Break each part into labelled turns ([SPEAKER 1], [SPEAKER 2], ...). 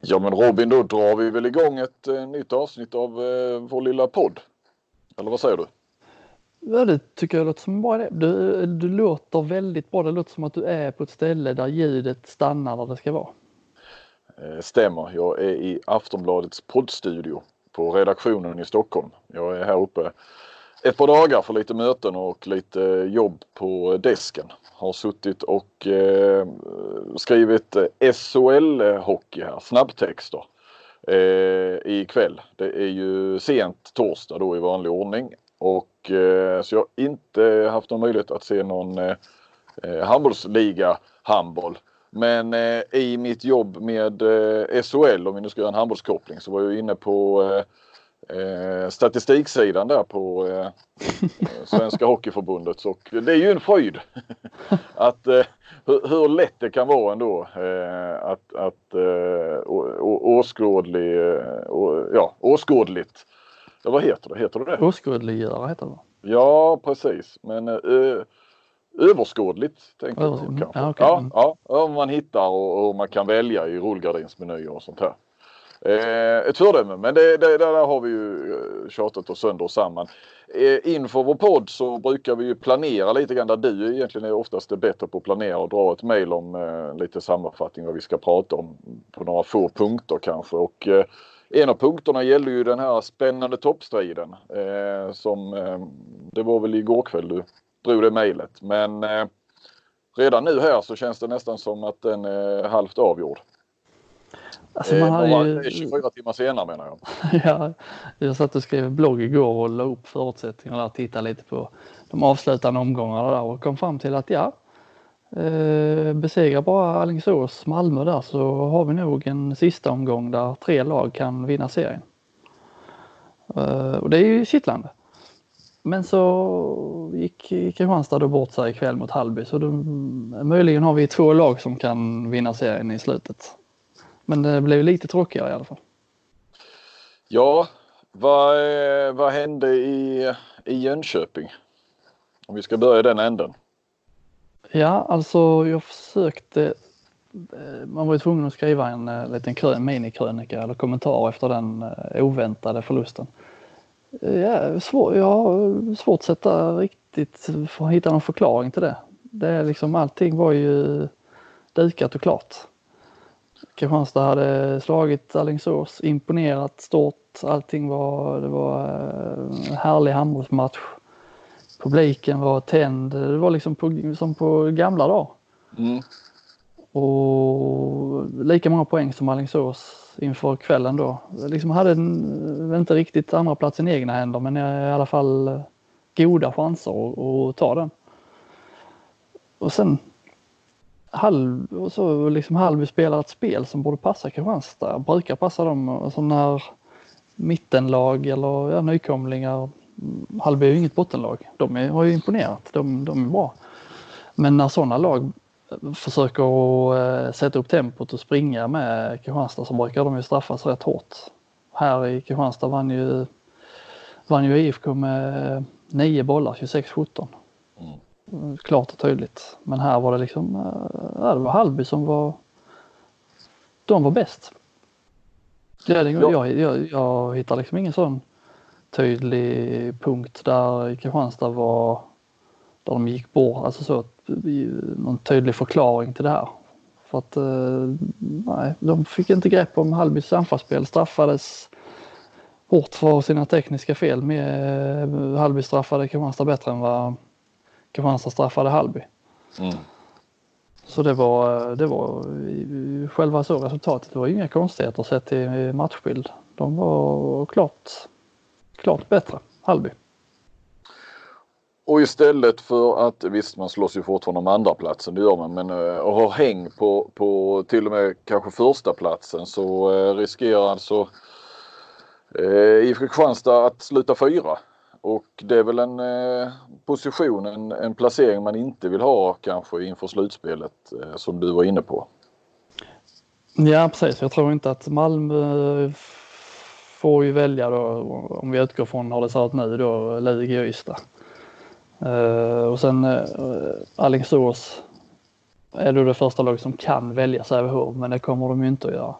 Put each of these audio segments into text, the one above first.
[SPEAKER 1] Ja men Robin, då drar vi väl igång ett eh, nytt avsnitt av eh, vår lilla podd. Eller vad säger du?
[SPEAKER 2] Ja, det tycker jag låter som en bra idé. Du, du låter väldigt bra. Det låter som att du är på ett ställe där ljudet stannar där det ska vara.
[SPEAKER 1] Eh, stämmer. Jag är i Aftonbladets poddstudio på redaktionen i Stockholm. Jag är här uppe ett par dagar för lite möten och lite jobb på desken. Har suttit och eh, skrivit eh, SHL-hockey här, snabbtexter eh, ikväll. Det är ju sent torsdag då i vanlig ordning och eh, så jag har inte haft någon möjlighet att se någon eh, eh handbollsliga handboll. Men eh, i mitt jobb med eh, SHL, om vi nu ska göra en handbollskoppling, så var jag inne på eh, eh, statistiksidan där på eh, Svenska Hockeyförbundet. Och det är ju en fröjd att eh, hur, hur, lätt det kan vara ändå eh, att, att eh, åskådlig, å, ja, åskådligt. Ja, vad heter det? Heter det
[SPEAKER 2] Åskådliggöra heter det.
[SPEAKER 1] Ja, precis. Men eh, överskådligt tänker jag kanske. Ja, okay. ja, ja, man hittar och, och, man kan välja i rullgardinsmenyer och sånt här. Eh, ett föredöme, men det, det, där har vi ju eh, tjatat oss sönder och samman. Eh, inför vår podd så brukar vi ju planera lite grann där du egentligen är oftast är bättre på att planera och dra ett mail om eh, lite sammanfattning vad vi ska prata om på några få punkter kanske. Och, eh, en av punkterna gäller ju den här spännande toppstriden eh, som eh, det var väl igår kväll du drog det mejlet. Men eh, redan nu här så känns det nästan som att den är halvt avgjord. Alltså man har ju... 24 timmar senare menar jag.
[SPEAKER 2] ja, jag satt och skrev blogg igår och la upp förutsättningarna och tittade lite på de avslutande omgångarna där och kom fram till att ja, eh, besegra bara Alingsås Malmö där så har vi nog en sista omgång där tre lag kan vinna serien. Eh, och det är ju kittlande. Men så gick Kristianstad då bort sig ikväll mot Hallby så då, möjligen har vi två lag som kan vinna serien i slutet. Men det blev lite tråkigare i alla fall.
[SPEAKER 1] Ja, vad, eh, vad hände i, i Jönköping? Om vi ska börja i den änden.
[SPEAKER 2] Ja, alltså jag försökte. Eh, man var ju tvungen att skriva en uh, liten krön, minikrönika eller kommentar efter den oväntade förlusten. Ja, svår, jag har svårt att sätta riktigt hitta någon förklaring till det. Det är liksom allting var ju dukat och klart. Kristianstad hade slagit Alingsås, imponerat stort. Allting var, det var en härlig handbollsmatch. Publiken var tänd. Det var liksom på, som på gamla dagar. Mm. Och lika många poäng som Alingsås inför kvällen då. Liksom hade inte riktigt andra platsen i egna händer men i alla fall goda chanser att ta den. Och sen halv, så liksom Halby spelar ett spel som borde passa Kristianstad, brukar passa dem. Alltså när mittenlag eller ja, nykomlingar, mm, Halby är ju inget bottenlag, de är, har ju imponerat, de, de är bra. Men när sådana lag försöker att eh, sätta upp tempot och springa med Kristianstad så brukar de ju straffas rätt hårt. Här i Kristianstad vann ju, vann ju IFK med nio bollar, 26-17. Klart och tydligt. Men här var det liksom, eh, ja, det var Halby som var, de var bäst. Jag, jag, jag, jag hittar liksom ingen sån tydlig punkt där Kristianstad var, där de gick bort, alltså så, någon tydlig förklaring till det här. För att eh, nej, de fick inte grepp om Hallbys anfallsspel, straffades hårt för sina tekniska fel. Med Hallby straffade Kristianstad bättre än vad Kristianstad straffade Hallby. Mm. Så det var, det var själva så resultatet. Det var inga konstigheter sett till matchbild. De var klart, klart bättre, Hallby.
[SPEAKER 1] Och istället för att, visst man slåss ju fortfarande om andra platsen det gör man, men uh, att ha häng på, på till och med kanske första platsen så uh, riskerar alltså uh, IFK Kristianstad att sluta fyra. Och det är väl en eh, position, en, en, placering man inte vill ha kanske inför slutspelet eh, som du var inne på.
[SPEAKER 2] Ja precis, jag tror inte att Malmö eh, får ju välja då om vi utgår från hur det ser ut nu då, Lugi och Ystad. Uh, och sen uh, Alingsås är då det första laget som kan välja Sävehof men det kommer de ju inte att göra.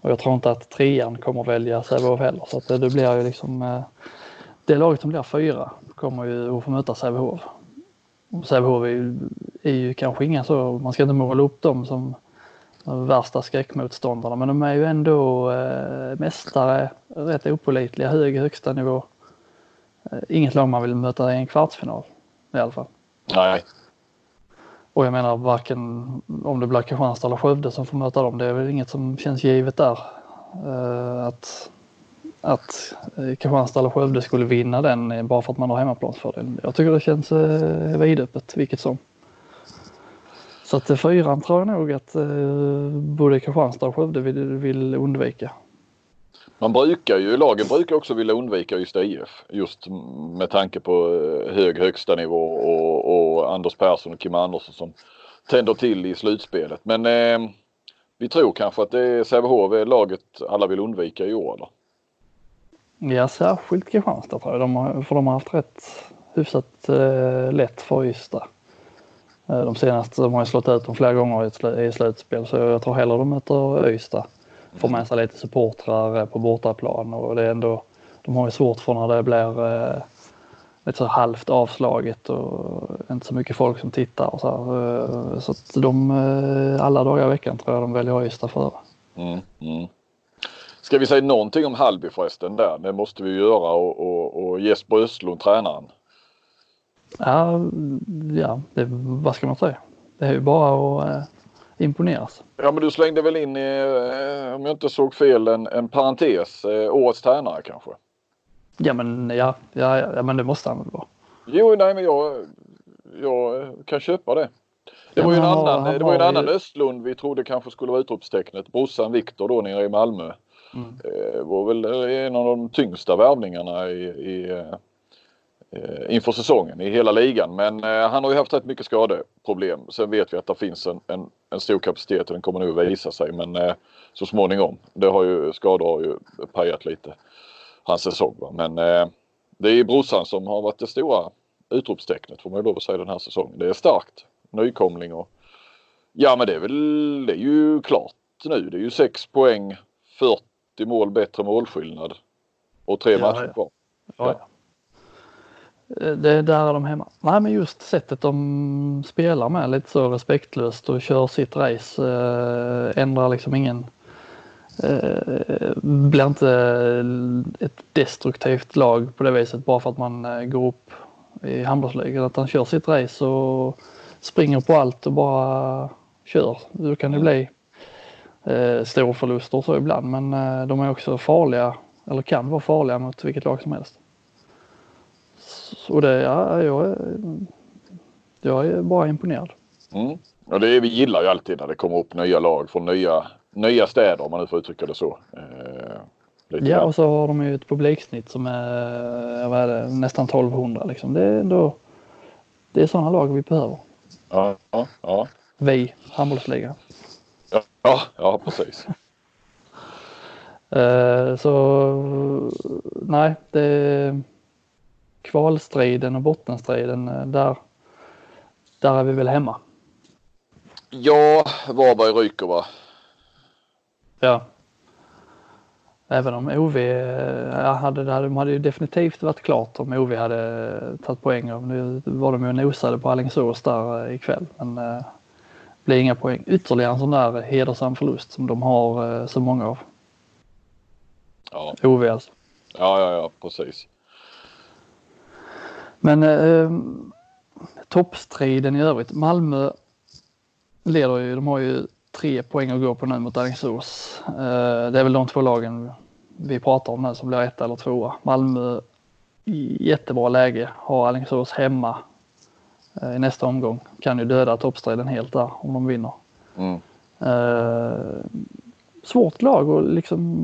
[SPEAKER 2] Och jag tror inte att trean kommer välja Sävehof heller. Så att det, det blir ju liksom det laget som blir fyra kommer ju att få möta Sävehof. Sävehof är ju, är ju kanske inga så, man ska inte måla upp dem som de värsta skräckmotståndarna men de är ju ändå eh, mästare, rätt opolitliga, hög högsta nivå. Eh, inget lag man vill möta i en kvartsfinal i alla fall.
[SPEAKER 1] Nej.
[SPEAKER 2] Och jag menar varken om det blir Kristianstad eller Skövde som får möta dem, det är väl inget som känns givet där. Eh, att att eh, Kristianstad eller Skövde skulle vinna den eh, bara för att man har hemmaplansfördel. Jag tycker det känns eh, vidöppet vilket som. Så att eh, fyran tror jag nog att både Kristianstad och Skövde vill, vill undvika.
[SPEAKER 1] Man brukar ju, lagen brukar också vilja undvika just IF. Just med tanke på hög högsta nivå och, och Anders Persson och Kim Andersson som tänder till i slutspelet. Men eh, vi tror kanske att det är Sävehof är laget alla vill undvika i år. Då.
[SPEAKER 2] Ja, särskilt Kristianstad tror jag. De har, för de har haft rätt hyfsat eh, lätt för Ystad. Eh, de senaste, de har ju slått ut dem flera gånger i, sl i slutspel så jag tror hellre de möter Ystad. Får med sig lite supportrar eh, på bortaplan och det är ändå, de har ju svårt för när det blir eh, lite så halvt avslaget och inte så mycket folk som tittar och så här. Eh, så att de, alla dagar i veckan tror jag de väljer Ystad före. Mm, mm.
[SPEAKER 1] Ska vi säga någonting om Hallby förresten där? Det måste vi göra och, och, och Jesper Östlund tränaren.
[SPEAKER 2] Ja, ja det, vad ska man säga? Det är ju bara att eh, imponeras.
[SPEAKER 1] Ja men du slängde väl in, eh, om jag inte såg fel, en, en parentes, eh, årets tränare kanske?
[SPEAKER 2] Ja men ja, ja, ja, men det måste han väl vara.
[SPEAKER 1] Jo, nej men jag, jag kan köpa det. Det var ju en annan, det var en annan Östlund vi trodde kanske skulle vara utropstecknet. Brorsan Viktor då nere i Malmö. Mm. Eh, det var väl eh, en av de tyngsta värvningarna i, i, eh, eh, inför säsongen i hela ligan. Men eh, han har ju haft rätt mycket skadeproblem. Sen vet vi att det finns en, en, en stor kapacitet och den kommer nog att visa sig. Men eh, så småningom. Det har ju, skador har ju pajat lite hans säsong. Va? Men det är brorsan som har varit det stora utropstecknet får man ju lov att säga den här säsongen. Det är starkt. Nykomling och ja men det är väl, det är ju klart nu. Det är ju 6 poäng, 40 80 mål bättre målskillnad och tre ja, matcher kvar. Ja.
[SPEAKER 2] Eh, det, där är de hemma. Nej men just sättet de spelar med lite så respektlöst och kör sitt race. Äh, ändrar liksom ingen äh, blir inte ett destruktivt lag på det viset bara för att man äh, går upp i handbollsligan. Att han kör sitt race och springer på allt och bara kör. Då kan det mm. bli eh, storförluster så ibland men eh, de är också farliga eller kan vara farliga mot vilket lag som helst. Och det, ja, jag, är, jag är bara imponerad.
[SPEAKER 1] Mm. Och det är, vi gillar ju alltid när det kommer upp nya lag från nya, nya städer om man nu får uttrycka det så. Eh,
[SPEAKER 2] ja och så har de ju ett publiksnitt som är, vad är det, nästan 1200 liksom. Det är ändå, det är sådana lag vi behöver.
[SPEAKER 1] Ja, ja, ja.
[SPEAKER 2] Vi, handbollsligan.
[SPEAKER 1] Ja, ja precis.
[SPEAKER 2] uh, så nej, det kvalstriden och bottenstriden eh, där, där är vi väl hemma.
[SPEAKER 1] Ja, Varberg ryker va?
[SPEAKER 2] Ja. Även om OV ja, hade, det hade, de hade ju definitivt varit klart om OV hade tagit poäng. Nu var de ju nosade på Alingsås där ikväll. Men blir inga poäng. Ytterligare en sån där hedersam förlust som de har eh, så många av. Ja. OV alltså.
[SPEAKER 1] Ja, ja, ja, precis.
[SPEAKER 2] Men eh, toppstriden i övrigt. Malmö leder ju, de har ju tre poäng att gå på nu mot Alingsås. Eh, det är väl de två lagen vi pratar om nu som blir ett eller tvåa. Malmö i jättebra läge, har Alingsås hemma i nästa omgång. Kan ju döda toppstriden helt där om de vinner. Mm. Eh, svårt lag och liksom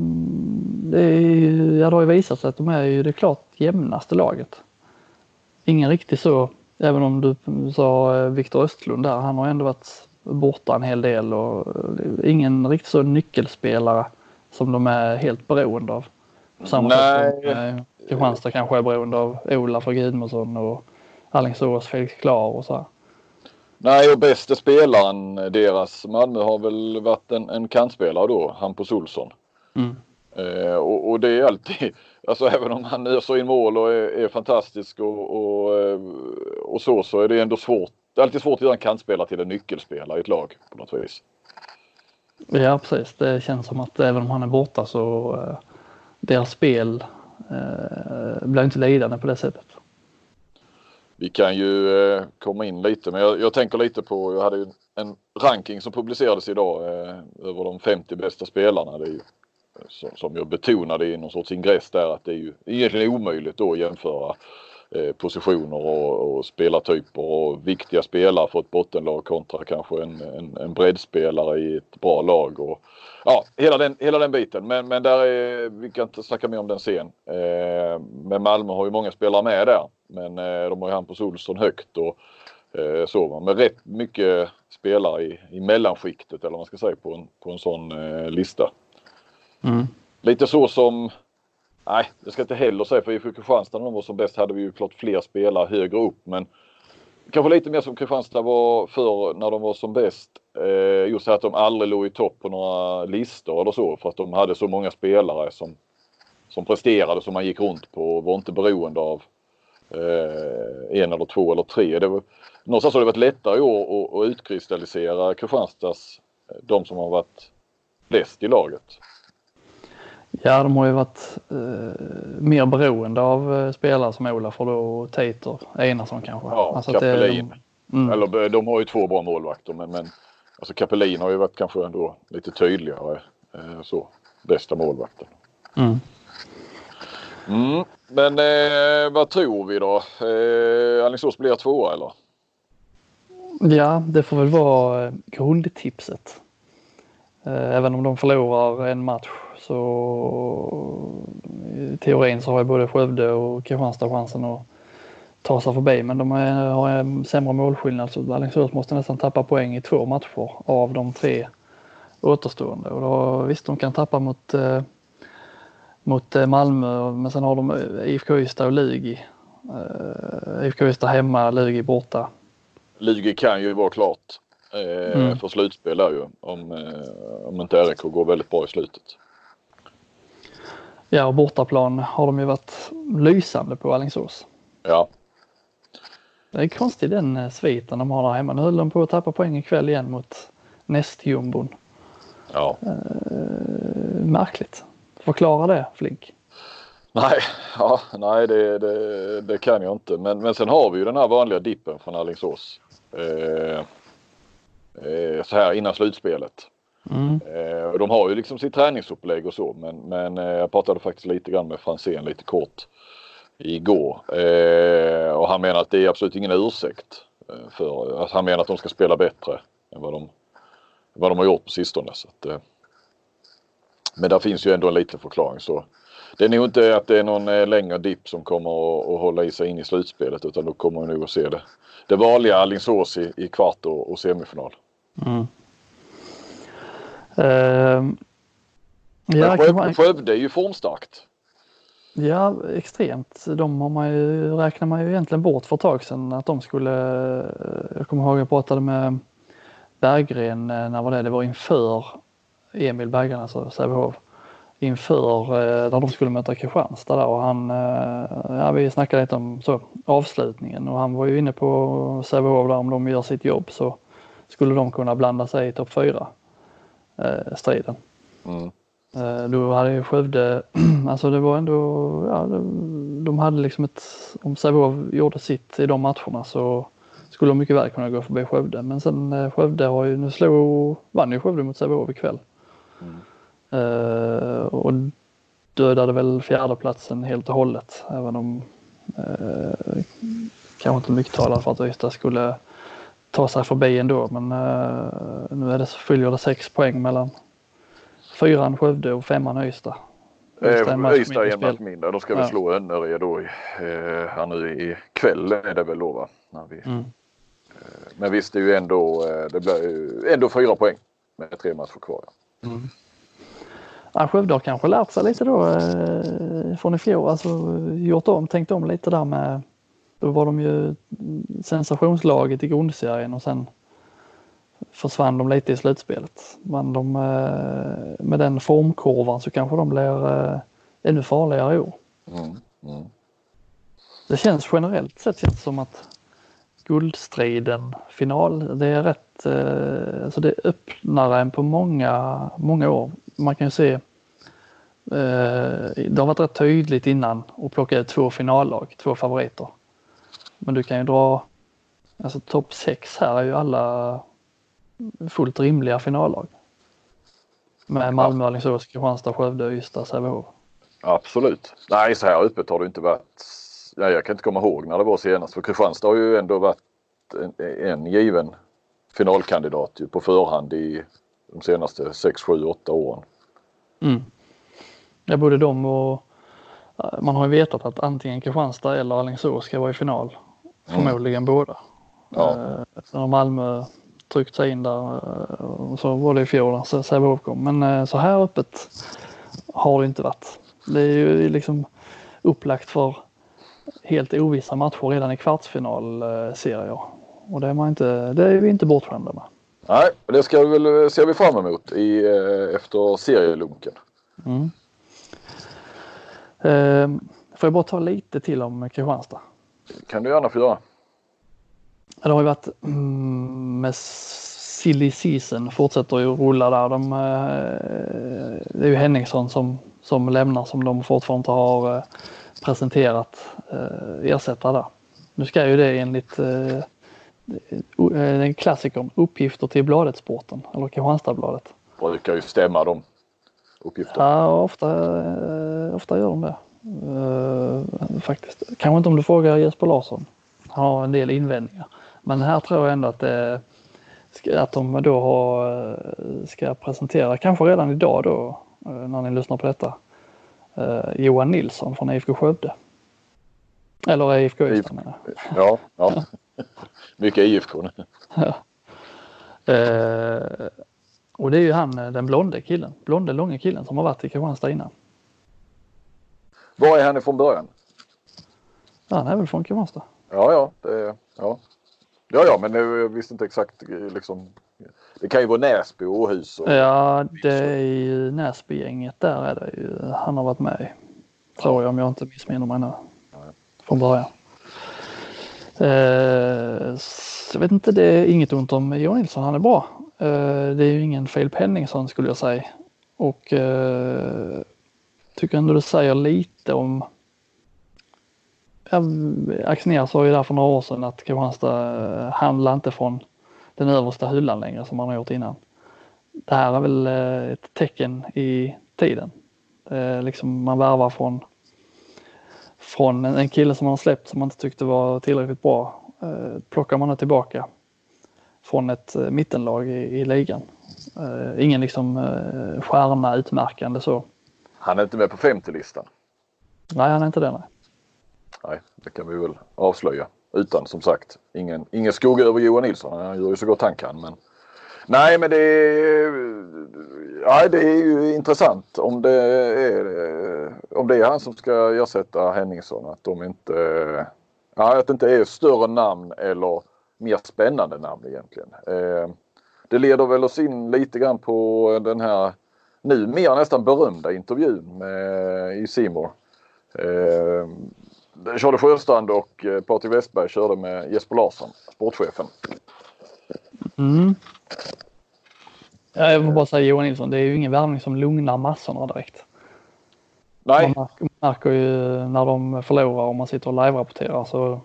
[SPEAKER 2] det, är, ja, det har ju visat sig att de är ju det klart jämnaste laget. Ingen riktigt så, även om du sa eh, Viktor Östlund där, han har ändå varit borta en hel del och eh, ingen riktigt så nyckelspelare som de är helt beroende av. På samma Nej. sätt som eh, Kristianstad kanske är beroende av Olaf och Gudmundsson och Alingsås, Felix Klar och så.
[SPEAKER 1] Nej, och bästa spelaren deras Malmö har väl varit en, en kantspelare då, Hampus Olsson.
[SPEAKER 2] Mm.
[SPEAKER 1] Eh, och, och, det är alltid, alltså även om han öser in mål och är, är fantastisk och, och, eh, och, så, så är det ändå svårt. Det är alltid svårt att göra en kantspelare till en nyckelspelare i ett lag på något vis.
[SPEAKER 2] Ja precis, det känns som att även om han är borta så eh, deras spel eh, blir inte lidande på det sättet.
[SPEAKER 1] Vi kan ju eh, komma in lite men jag, jag, tänker lite på, jag hade ju en ranking som publicerades idag eh, över de 50 bästa spelarna. Det är ju, eh, som, jag betonade i någon sorts ingress där att det är ju egentligen omöjligt då att jämföra positioner och, och spelartyper och viktiga spelare för ett bottenlag kontra kanske en, en, en breddspelare i ett bra lag. Och, ja, hela den, hela den biten. Men, men där är, vi kan inte snacka mer om den sen. Eh, men Malmö har ju många spelare med där. Men eh, de har ju Hampus Olsson högt och eh, så. Med rätt mycket spelare i, i mellanskiktet eller vad man ska säga på en, på en sån eh, lista.
[SPEAKER 2] Mm.
[SPEAKER 1] Lite så som Nej, det ska jag inte heller säga för i Kristianstad när de var som bäst hade vi ju klart fler spelare högre upp men kanske lite mer som Kristianstad var för när de var som bäst. Eh, just att de aldrig låg i topp på några listor eller så för att de hade så många spelare som, som presterade som man gick runt på och var inte beroende av eh, en eller två eller tre. Det var, någonstans har det varit lättare i år att, att utkristallisera Kristianstads de som har varit bäst i laget.
[SPEAKER 2] Ja, de har ju varit eh, mer beroende av eh, spelare som Olaf och Tater Enarsson kanske.
[SPEAKER 1] Ja, alltså Kapelin. De, mm. Eller de har ju två bra målvakter men, men alltså Kapelin har ju varit kanske ändå lite tydligare eh, så. Bästa målvakten.
[SPEAKER 2] Mm.
[SPEAKER 1] Mm. Men eh, vad tror vi då? Eh, Alingsås blir tvåa eller?
[SPEAKER 2] Ja, det får väl vara eh, grundtipset. Eh, även om de förlorar en match så i teorin så har ju både Skövde och Kristianstad chansen att ta sig förbi men de har en sämre målskillnad så Alingsås måste nästan tappa poäng i två matcher av de tre återstående och då visst de kan tappa mot eh, mot eh, Malmö men sen har de IFK Ystad och Lugi. Uh, IFK Ystad hemma, Lugi borta.
[SPEAKER 1] Lugi kan ju vara klart eh, mm. för slutspel där ju om, eh, om inte RIK går väldigt bra i slutet.
[SPEAKER 2] Ja, och bortaplan har de ju varit lysande på Alingsås.
[SPEAKER 1] Ja.
[SPEAKER 2] Det är konstigt den eh, sviten de har där hemma. Nu höll de på att tappa poäng ikväll igen mot nästjumbon.
[SPEAKER 1] Ja.
[SPEAKER 2] Eh, märkligt. Förklara det Flink.
[SPEAKER 1] Nej, ja, nej det, det, det, kan jag inte. Men, men sen har vi ju den här vanliga dippen från Alingsås. Eh, eh, så här innan slutspelet.
[SPEAKER 2] Mm.
[SPEAKER 1] Eh, de har ju liksom sitt träningsupplägg och så men, men eh, jag pratade faktiskt lite grann med Franzén lite kort igår eh, och han menar att det är absolut ingen ursäkt. För, alltså han menar att de ska spela bättre än vad de, vad de har gjort på sistone. Så att, men där finns ju ändå en liten förklaring så det är nog inte att det är någon längre dipp som kommer att, att hålla i sig in i slutspelet utan då kommer vi nog att se det, det vanliga Alingsås i, i kvart och, och semifinal.
[SPEAKER 2] Mm. Uh,
[SPEAKER 1] ja, Skövde, man... Skövde är ju formstarkt.
[SPEAKER 2] Ja, extremt. De har man ju, räknar man ju egentligen bort för ett tag sedan att de skulle, jag kommer ihåg jag pratade med Berggren, eh, när var det, det var inför Emil Berggren, alltså Sävehof, inför eh, när de skulle möta Kristianstad där och han, eh, ja vi snackade lite om så, avslutningen och han var ju inne på Sävehof där om de gör sitt jobb så skulle de kunna blanda sig i topp 4 eh, striden.
[SPEAKER 1] Mm.
[SPEAKER 2] Eh, då hade ju Skövde, alltså det var ändå, ja, de hade liksom ett, om Sävehof gjorde sitt i de matcherna så skulle de mycket väl kunna gå förbi Skövde. Men sen eh, Skövde har ju, nu slog, vann ju Skövde mot Sävehof ikväll.
[SPEAKER 1] Mm.
[SPEAKER 2] Uh, och dödade väl fjärdeplatsen helt och hållet. Även om uh, kanske inte mycket talar för att Ystad skulle ta sig förbi ändå. Men uh, nu är det, följer det sex poäng mellan fyran Skövde och femman Ystad.
[SPEAKER 1] Ystad är en match mindre. De ska ja. slå Önnered då i, eh, här nu i kväll är det väl då va? När vi,
[SPEAKER 2] mm.
[SPEAKER 1] eh, men visst det är ju ändå, eh, det blir ändå fyra poäng med tre matcher kvar.
[SPEAKER 2] Ja. Mm. Ja, Skövde har kanske lärt sig lite då eh, från i fjol, alltså gjort om, tänkt om lite där med, då var de ju sensationslaget i grundserien och sen försvann de lite i slutspelet. Men de, eh, med den formkurvan så kanske de blir eh, ännu farligare i år. Mm, mm. Det känns generellt sett känns som att guldstriden final, det är rätt, eh, alltså det öppnar en på många, många år. Man kan ju se, det har varit rätt tydligt innan att plocka ut två finallag, två favoriter. Men du kan ju dra, alltså topp 6 här är ju alla fullt rimliga finallag. Med Malmö, Alingsås, Kristianstad, Skövde, Ystad, Sävehof.
[SPEAKER 1] Absolut. Nej, så här öppet har det inte varit. Nej, jag kan inte komma ihåg när det var senast. För Kristianstad har ju ändå varit en, en given finalkandidat på förhand i de senaste 6, 7, 8 åren.
[SPEAKER 2] Mm. Ja, både de och man har ju vetat att antingen Kristianstad eller Alingsås ska vara i final. Förmodligen båda. Ja. Eh, Malmö tryckt sig in där. Eh, och så var det i fjol när Sävehof kom. Men eh, så här öppet har det inte varit. Det är ju liksom upplagt för helt ovissa matcher redan i kvartsfinalserier. Och det är, man inte, det är vi inte bortskämda med.
[SPEAKER 1] Nej, det ska vi väl, ser vi fram emot i, efter serielunken. Mm.
[SPEAKER 2] får jag bara ta lite till om Kristianstad?
[SPEAKER 1] Kan du gärna få göra.
[SPEAKER 2] Det har ju varit mm, med silly season fortsätter ju rulla där. De, eh, det är ju Henningsson som, som lämnar som de fortfarande inte har eh, presenterat eh, ersättare där. Nu ska ju det enligt den klassikern uppgifter till Bladet-sporten eller Kristianstadsbladet.
[SPEAKER 1] Brukar ju stämma de uppgifterna.
[SPEAKER 2] Ja, ofta, ofta gör de det. Faktiskt. Kanske inte om du frågar Jesper Larsson. Han har en del invändningar. Men här tror jag ändå att, det, att de då har, ska presentera, kanske redan idag då eh, när ni lyssnar på detta, eh, Johan Nilsson från IFK Skövde. Eller IFK Ystad menar
[SPEAKER 1] Ja, ja. mycket IFK. ja.
[SPEAKER 2] Eh, och det är ju han den blonde killen, blonde långa killen som har varit i Kristianstad innan.
[SPEAKER 1] Var är han ifrån början?
[SPEAKER 2] Ja, han är väl från Kristianstad.
[SPEAKER 1] Ja, ja, det, ja. Ja, ja, men jag visste inte exakt liksom. Det kan ju vara Näsby och Åhus. Och,
[SPEAKER 2] ja, det är ju Näsbygänget där är det ju. Han har varit med i. Tror jag om jag inte missminner mig nu. Från början. Eh, jag vet inte, det är inget ont om Johan Nilsson. Han är bra. Eh, det är ju ingen fel Penningsson skulle jag säga. Och eh, tycker ändå det säger lite om Axnér sa ju där för några år sedan att Kristianstad eh, handlar inte från den översta hyllan längre som man har gjort innan. Det här är väl eh, ett tecken i tiden. Eh, liksom man värvar från, från en kille som man har släppt som man inte tyckte var tillräckligt bra. Plockar man det tillbaka från ett mittenlag i, i ligan. Ingen liksom stjärna utmärkande så.
[SPEAKER 1] Han är inte med på 50-listan?
[SPEAKER 2] Nej, han är inte det. Nej
[SPEAKER 1] nej, det kan vi väl avslöja. Utan som sagt, ingen, ingen skugga över Johan Nilsson. Han gör ju så gott han kan. Men... Nej, men det är, ja, det är ju intressant om det är, om det är han som ska ersätta Henningsson. Att de inte, ja, att det inte är större namn eller mer spännande namn egentligen. Eh, det leder väl oss in lite grann på den här nu mer nästan berömda intervjun med, i Simor. Eh, Charlie Sjöstrand och eh, Patrik Westberg körde med Jesper Larsson, sportchefen.
[SPEAKER 2] Mm. Jag vill bara säga Johan Nilsson, det är ju ingen värvning som lugnar massorna direkt.
[SPEAKER 1] Nej.
[SPEAKER 2] Man märker ju när de förlorar och man sitter och live-rapporterar så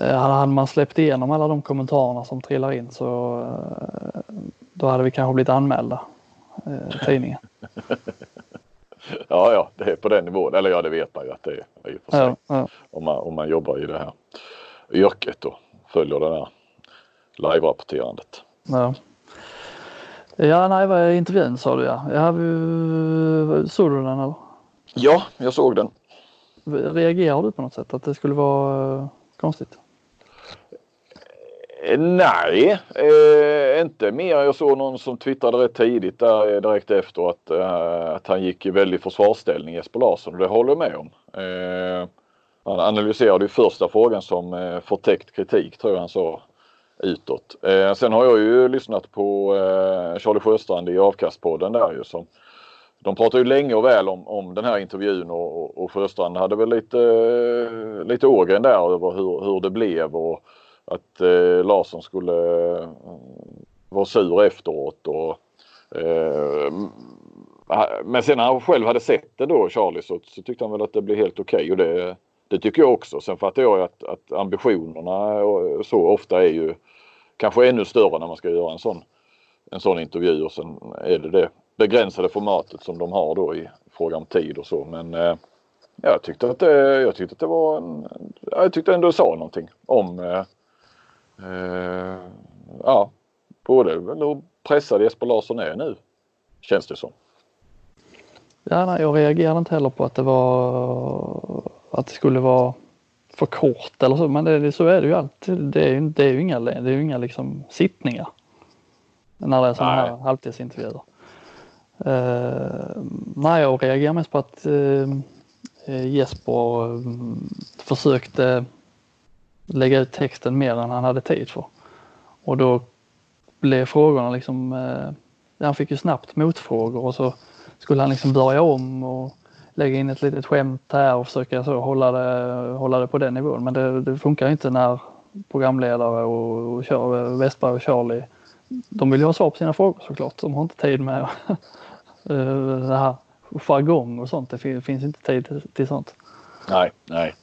[SPEAKER 2] eh, hade man släppt igenom alla de kommentarerna som trillar in så eh, då hade vi kanske blivit anmälda tidningen.
[SPEAKER 1] Ja, ja, det är på den nivån. Eller ja, det vet man ju att det är i och för sig. Ja, ja. Om, man, om man jobbar i det här yrket och följer det där live-rapporterandet.
[SPEAKER 2] Ja. Ja, nej, vad är intervjun sa du ja. ja såg du den eller?
[SPEAKER 1] Ja, jag såg den.
[SPEAKER 2] Reagerar du på något sätt att det skulle vara uh, konstigt?
[SPEAKER 1] Eh, nej, eh, inte mer. Jag såg någon som twittrade rätt tidigt där eh, direkt efter att, eh, att han gick i väldig försvarsställning Jesper Larsson och det håller jag med om. Eh, han analyserade ju första frågan som eh, förtäckt kritik tror jag han sa. utåt. Eh, sen har jag ju lyssnat på eh, Charlie Sjöstrand i Avkastpodden där ju som de pratade ju länge och väl om, om den här intervjun och, och, och Sjöstrand hade väl lite, eh, lite ågren där över hur, hur det blev och att eh, Larsson skulle eh, vara sur efteråt. Och, eh, men sen när han själv hade sett det då, Charlie, så, så tyckte han väl att det blev helt okej. Okay. Och det, det tycker jag också. Sen fattar jag att, att ambitionerna så ofta är ju kanske ännu större när man ska göra en sån, en sån intervju och sen är det det begränsade formatet som de har då i fråga om tid och så. Men eh, jag tyckte att det, jag tyckte att det var en, jag tyckte ändå sa någonting om eh, eh, ja, både hur pressad Jesper Larsson är nu känns det som.
[SPEAKER 2] Ja, nej, jag reagerade inte heller på att det var att det skulle vara för kort eller så, men det, så är det ju alltid. Det är ju, det är ju inga, det är ju inga liksom sittningar när det är sådana här halvtidsintervjuer. Uh, nej, jag reagerar mest på att uh, Jesper uh, försökte lägga ut texten mer än han hade tid för. Och då blev frågorna liksom, eh, han fick ju snabbt motfrågor och så skulle han liksom börja om och lägga in ett litet skämt här och försöka så hålla, det, hålla det på den nivån. Men det, det funkar inte när programledare och, och Westberg och Charlie de vill ju ha svar på sina frågor såklart. De har inte tid med eh, det här jargong och sånt. Det finns inte tid till sånt.
[SPEAKER 1] Nej, nej.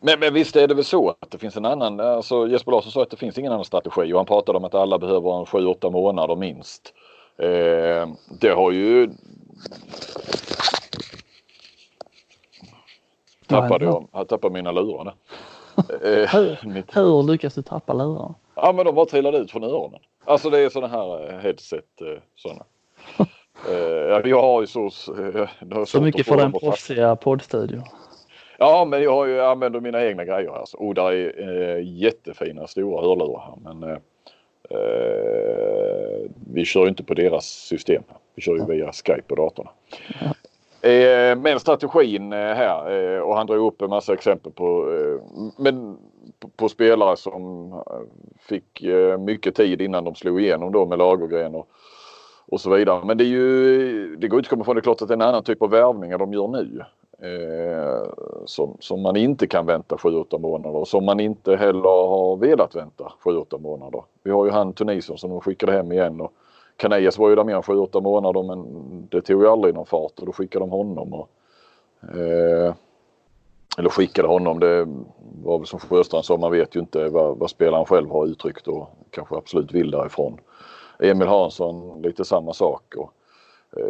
[SPEAKER 1] Men, men visst är det väl så att det finns en annan, alltså Jesper Larsson sa att det finns ingen annan strategi och han pratade om att alla behöver en 7-8 månader minst. Eh, det har ju Tappade jag, jag tappade mina lurar
[SPEAKER 2] eh, hur, hur lyckas du tappa lurarna?
[SPEAKER 1] Ja men de bara trillade ut från öronen. Alltså det är sådana här eh, headset eh, sådana. jag har ju så...
[SPEAKER 2] så mycket för den proffsiga poddstudion.
[SPEAKER 1] Ja men jag har ju använder mina egna grejer här. Och där är äh, jättefina stora hörlurar här men äh, vi kör inte på deras system. Vi kör ju via Skype på datorn. Eh, men strategin eh, här eh, och han drog upp en massa exempel på, men, på, spelare som fick mycket tid innan de slog igenom då med Lagergren och, och så vidare. Men det är ju, det går inte att komma ifrån det är klart att det är en annan typ av värvningar de gör nu. Eh, som, som man inte kan vänta 7-8 månader och som man inte heller har velat vänta 7-8 månader. Vi har ju han Tunisien som de skickade hem igen och Canellas var ju där mer än 7-8 månader men det tog ju aldrig någon fart och då skickade de honom. Och, eh, eller skickade honom, det var väl som Sjöstrand sa, man vet ju inte vad, vad spelaren själv har uttryckt och kanske absolut vill därifrån. Emil Hansson lite samma sak. Och,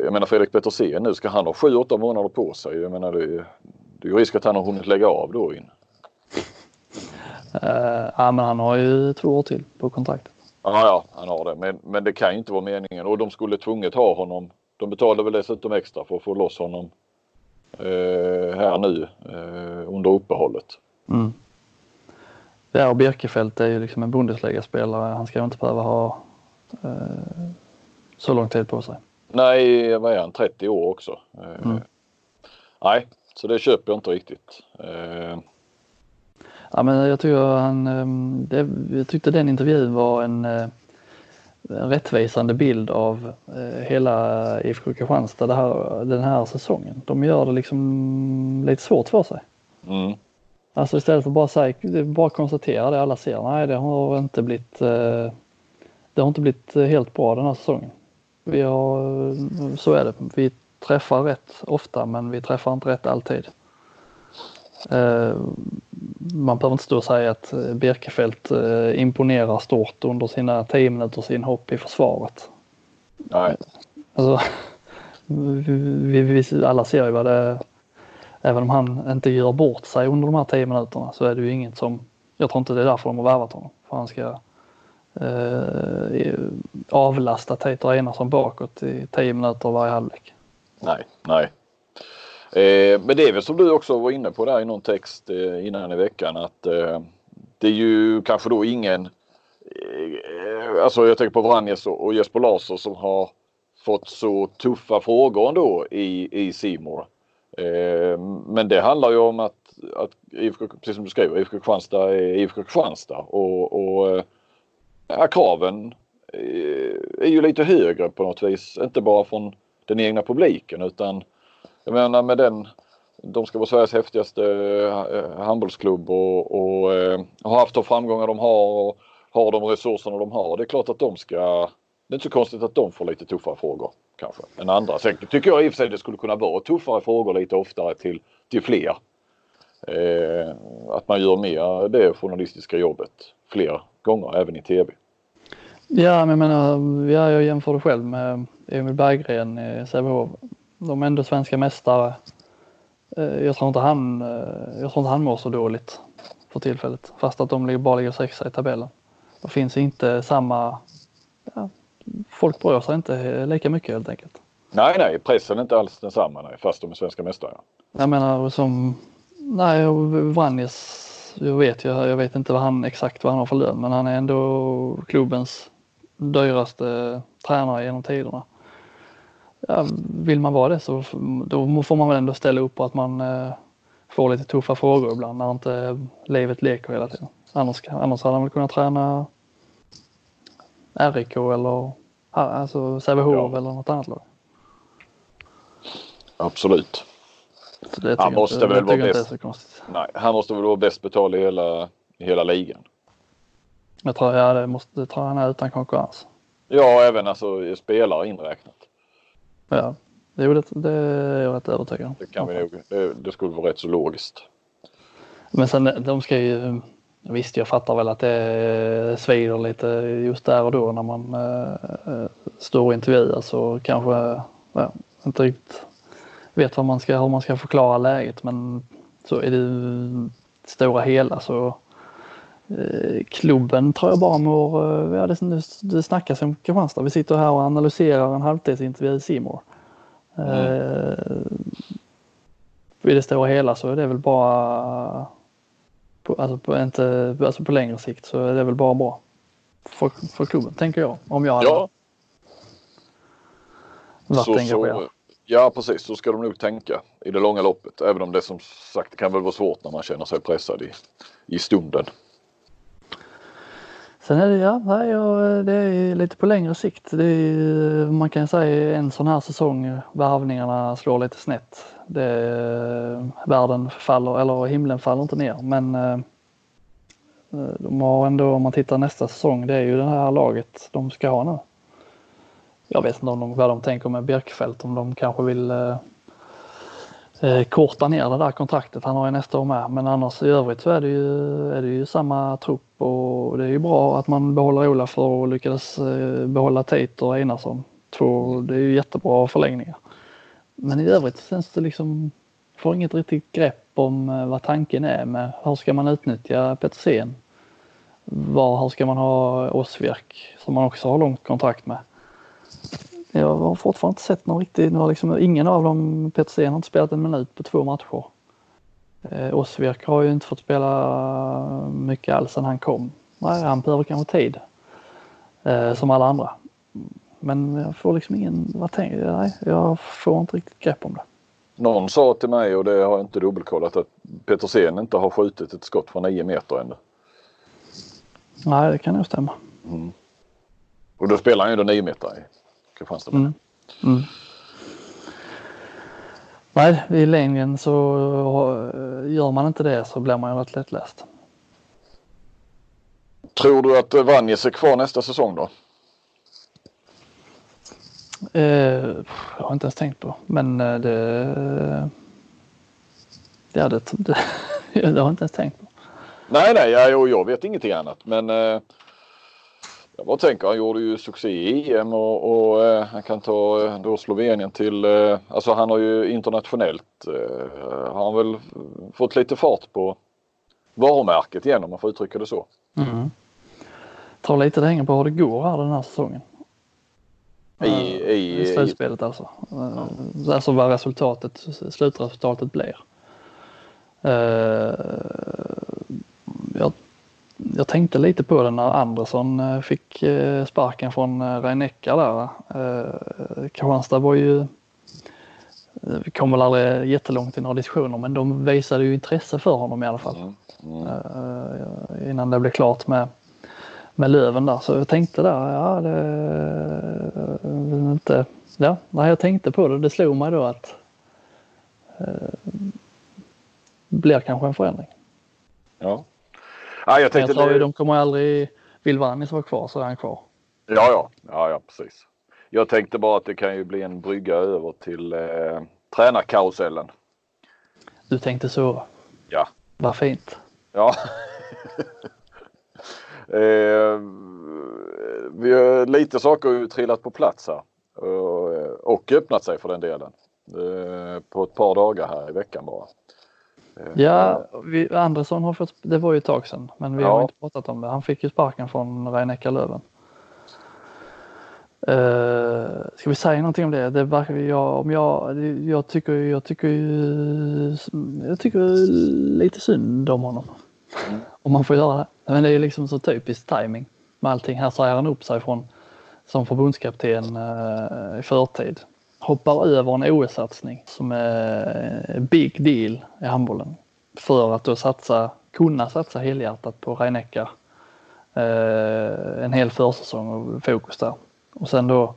[SPEAKER 1] jag menar Fredrik Petersen nu, ska han ha 7-8 månader på sig? Jag menar det, det är ju risk att han har hunnit lägga av då in.
[SPEAKER 2] Uh, ja men han har ju två år till på kontraktet.
[SPEAKER 1] Ja, ja, han har det. Men, men det kan ju inte vara meningen. Och de skulle tvunget ha honom. De betalade väl dessutom extra för att få loss honom eh, här nu eh, under uppehållet.
[SPEAKER 2] Mm. Ja, och Birkefält är ju liksom en Bundesliga-spelare. Han ska ju inte behöva ha eh, så lång tid på sig.
[SPEAKER 1] Nej, vad är han? 30 år också. Eh, mm. Nej, så det köper jag inte riktigt. Eh,
[SPEAKER 2] Ja, men jag, tycker han, ehm, det, jag tyckte den intervjun var en, eh, en rättvisande bild av hela IFK Kristianstad här, den här säsongen. De gör det liksom lite svårt för sig. Mm. Alltså istället för bara säga, bara konstatera det alla ser. Nej, det har inte blivit, det har inte blivit helt bra den här säsongen. Vi har, så är det. Vi träffar rätt ofta men vi träffar inte rätt alltid. Eh, man behöver inte stå och säga att eh, Birkefält eh, imponerar stort under sina 10 minuters inhopp i försvaret.
[SPEAKER 1] Nej.
[SPEAKER 2] Alltså, vi, vi, alla ser ju vad det. Även om han inte gör bort sig under de här 10 minuterna så är det ju inget som, jag tror inte det är därför de har värvat honom. För han ska eh, avlasta Tater Einarsson bakåt i 10 minuter varje halvlek.
[SPEAKER 1] Nej, nej. Eh, men det är väl som du också var inne på där i någon text eh, innan i veckan att eh, det är ju kanske då ingen eh, Alltså jag tänker på Vranjes och, Jesper Larsson som har fått så tuffa frågor ändå i, i Simor. Eh, men det handlar ju om att, att IFK, precis som du skriver, IFK Kristianstad är IFK Kristianstad och, och eh, ja, kraven eh, är ju lite högre på något vis. Inte bara från den egna publiken utan jag menar med den de ska vara Sveriges häftigaste eh, handbollsklubb och, och och har haft de framgångar de har och har de resurserna de har. Det är klart att de ska det är inte så konstigt att de får lite tuffare frågor kanske än andra. Sen tycker jag i och för sig det skulle kunna vara tuffare frågor lite oftare till, till fler. Eh, att man gör mer det journalistiska jobbet fler gånger även i tv.
[SPEAKER 2] Ja, men jag menar, ja, jag jämför det själv med Emil Berggren i Sävehof. De är ändå svenska mästare. Eh, jag tror inte han, eh, jag tror inte han mår så dåligt för tillfället. Fast att de bara ligger sexa i tabellen. Det finns inte samma, ja, folk bryr sig inte lika mycket helt enkelt.
[SPEAKER 1] Nej, nej, pressen är inte alls densamma nej, fast de är svenska mästare.
[SPEAKER 2] Jag menar som, nej, Vranjes, jag vet, jag, jag vet inte vad han, exakt vad han har för lön, men han är ändå klubbens dyraste tränare genom tiderna. Ja, vill man vara det så då får man väl ändå ställa upp på att man eh, får lite tuffa frågor ibland när inte livet leker hela tiden. Annars, annars hade han väl kunnat träna RIK eller alltså Sävehof ja. eller något annat lag.
[SPEAKER 1] Absolut. Han måste väl vara bäst. Nej, han måste väl vara bäst betald i hela, i hela ligan.
[SPEAKER 2] Jag tror, ja, det, måste, det tror han är utan konkurrens.
[SPEAKER 1] Ja, även alltså spelare inräknat.
[SPEAKER 2] Ja, jo, det, det är jag rätt övertygad om.
[SPEAKER 1] Det kan vi nog. Det, det skulle vara rätt så logiskt.
[SPEAKER 2] Men sen de ska ju Visst, jag fattar väl att det svider lite just där och då när man äh, står och intervjuar så kanske ja, inte riktigt vet vad man ska, hur man ska förklara läget men så i det stora hela så eh, klubben tror jag bara mår, eh, ja det, det snackas om Kristianstad. Vi sitter här och analyserar en halvtidsintervju i Simor. Mm. Eh, I det stora hela så är det väl bara på, alltså, på, inte, alltså på längre sikt så är det väl bara bra för, för klubben, tänker jag. Om jag hade ja.
[SPEAKER 1] varit så, engagerad. Så, ja, precis. Så ska de nog tänka i det långa loppet. Även om det som sagt kan väl vara svårt när man känner sig pressad i, i stunden.
[SPEAKER 2] Sen är det, ja, det är lite på längre sikt. Är, man kan säga en sån här säsong, värvningarna slår lite snett. Det, världen faller, eller himlen faller inte ner men eh, de har ändå, om man tittar nästa säsong, det är ju det här laget de ska ha nu. Jag vet inte om de, vad de tänker med Björkfeldt, om de kanske vill eh, eh, korta ner det där kontraktet. Han har ju nästa år med. Men annars i övrigt så är det ju, är det ju samma trupp och det är ju bra att man behåller Olaf och lyckades eh, behålla Tate och Einarsson. Två, det är ju jättebra förlängningar. Men i övrigt känns det liksom, får inget riktigt grepp om eh, vad tanken är med hur ska man utnyttja Petersen? Var, hur ska man ha Osvierk som man också har långt kontrakt med? Jag har fortfarande inte sett någon riktig, någon liksom, ingen av dem, Petersen har inte spelat en minut på två matcher. Eh, Osvierk har ju inte fått spela mycket alls sedan han kom. Nej, han behöver kanske tid. Eh, som alla andra. Men jag får liksom ingen, vad tänker jag? Nej, jag får inte riktigt grepp om det.
[SPEAKER 1] Någon sa till mig och det har jag inte dubbelkollat att Petersen inte har skjutit ett skott från 9 meter ännu.
[SPEAKER 2] Nej, det kan nog stämma.
[SPEAKER 1] Mm. Och då spelar han ju då 9 meter Kristianstad. Mm. Mm.
[SPEAKER 2] Nej, i längden så gör man inte det så blir man ju rätt lättläst.
[SPEAKER 1] Tror du att Vanjes är kvar nästa säsong då?
[SPEAKER 2] Eh, jag har inte ens tänkt på, men eh, det... Det, det, det, det har jag inte ens tänkt på.
[SPEAKER 1] Nej, nej, jag, jag vet ingenting annat, men eh, jag bara tänker, han gjorde ju succé i EM och, och eh, han kan ta eh, då Slovenien till, eh, alltså han har ju internationellt, eh, har han väl fått lite fart på varumärket igen om man får uttrycka det så. Mm.
[SPEAKER 2] Tror lite det hänger på hur det går här den här säsongen.
[SPEAKER 1] I, i,
[SPEAKER 2] I slutspelet alltså. Ja. Alltså vad resultatet, slutresultatet blir. Uh, jag tänkte lite på det när Andersson eh, fick eh, sparken från eh, Rhein-Neckar där. Kristianstad var ju, vi kom väl aldrig jättelångt i några diskussioner men de visade ju intresse för honom i alla fall. Mm. Mm. Innan det blev klart med, med Löven där. Så jag tänkte där, ja det inte, ja, när jag tänkte på det, det slog mig då att eh, blir kanske en förändring.
[SPEAKER 1] Ja. Ja jag tänkte
[SPEAKER 2] jag sa ju, de kommer aldrig, vill Vannis vara kvar så är han kvar.
[SPEAKER 1] Ja, ja, ja, ja, precis. Jag tänkte bara att det kan ju bli en brygga över till eh, tränarkarusellen.
[SPEAKER 2] Du tänkte så?
[SPEAKER 1] Ja.
[SPEAKER 2] Vad fint.
[SPEAKER 1] Ja. eh, vi har lite saker har trillat på plats här och, och öppnat sig för den delen. Eh, på ett par dagar här i veckan bara.
[SPEAKER 2] Eh, ja, vi, Andersson har fått, det var ju ett tag sedan, men vi ja. har inte pratat om det. Han fick ju sparken från Rhein Löven. Uh, ska vi säga någonting om det? det verkar, jag, om jag, jag, tycker, jag, tycker, jag tycker lite synd om honom. Mm. Om man får göra det. Men det är liksom så typiskt timing med allting. Här säger han upp sig från som förbundskapten uh, i förtid. Hoppar över en OS-satsning som är big deal i handbollen. För att då satsa, kunna satsa helhjärtat på Reinecka eh, en hel försäsong och fokus där. Och sen då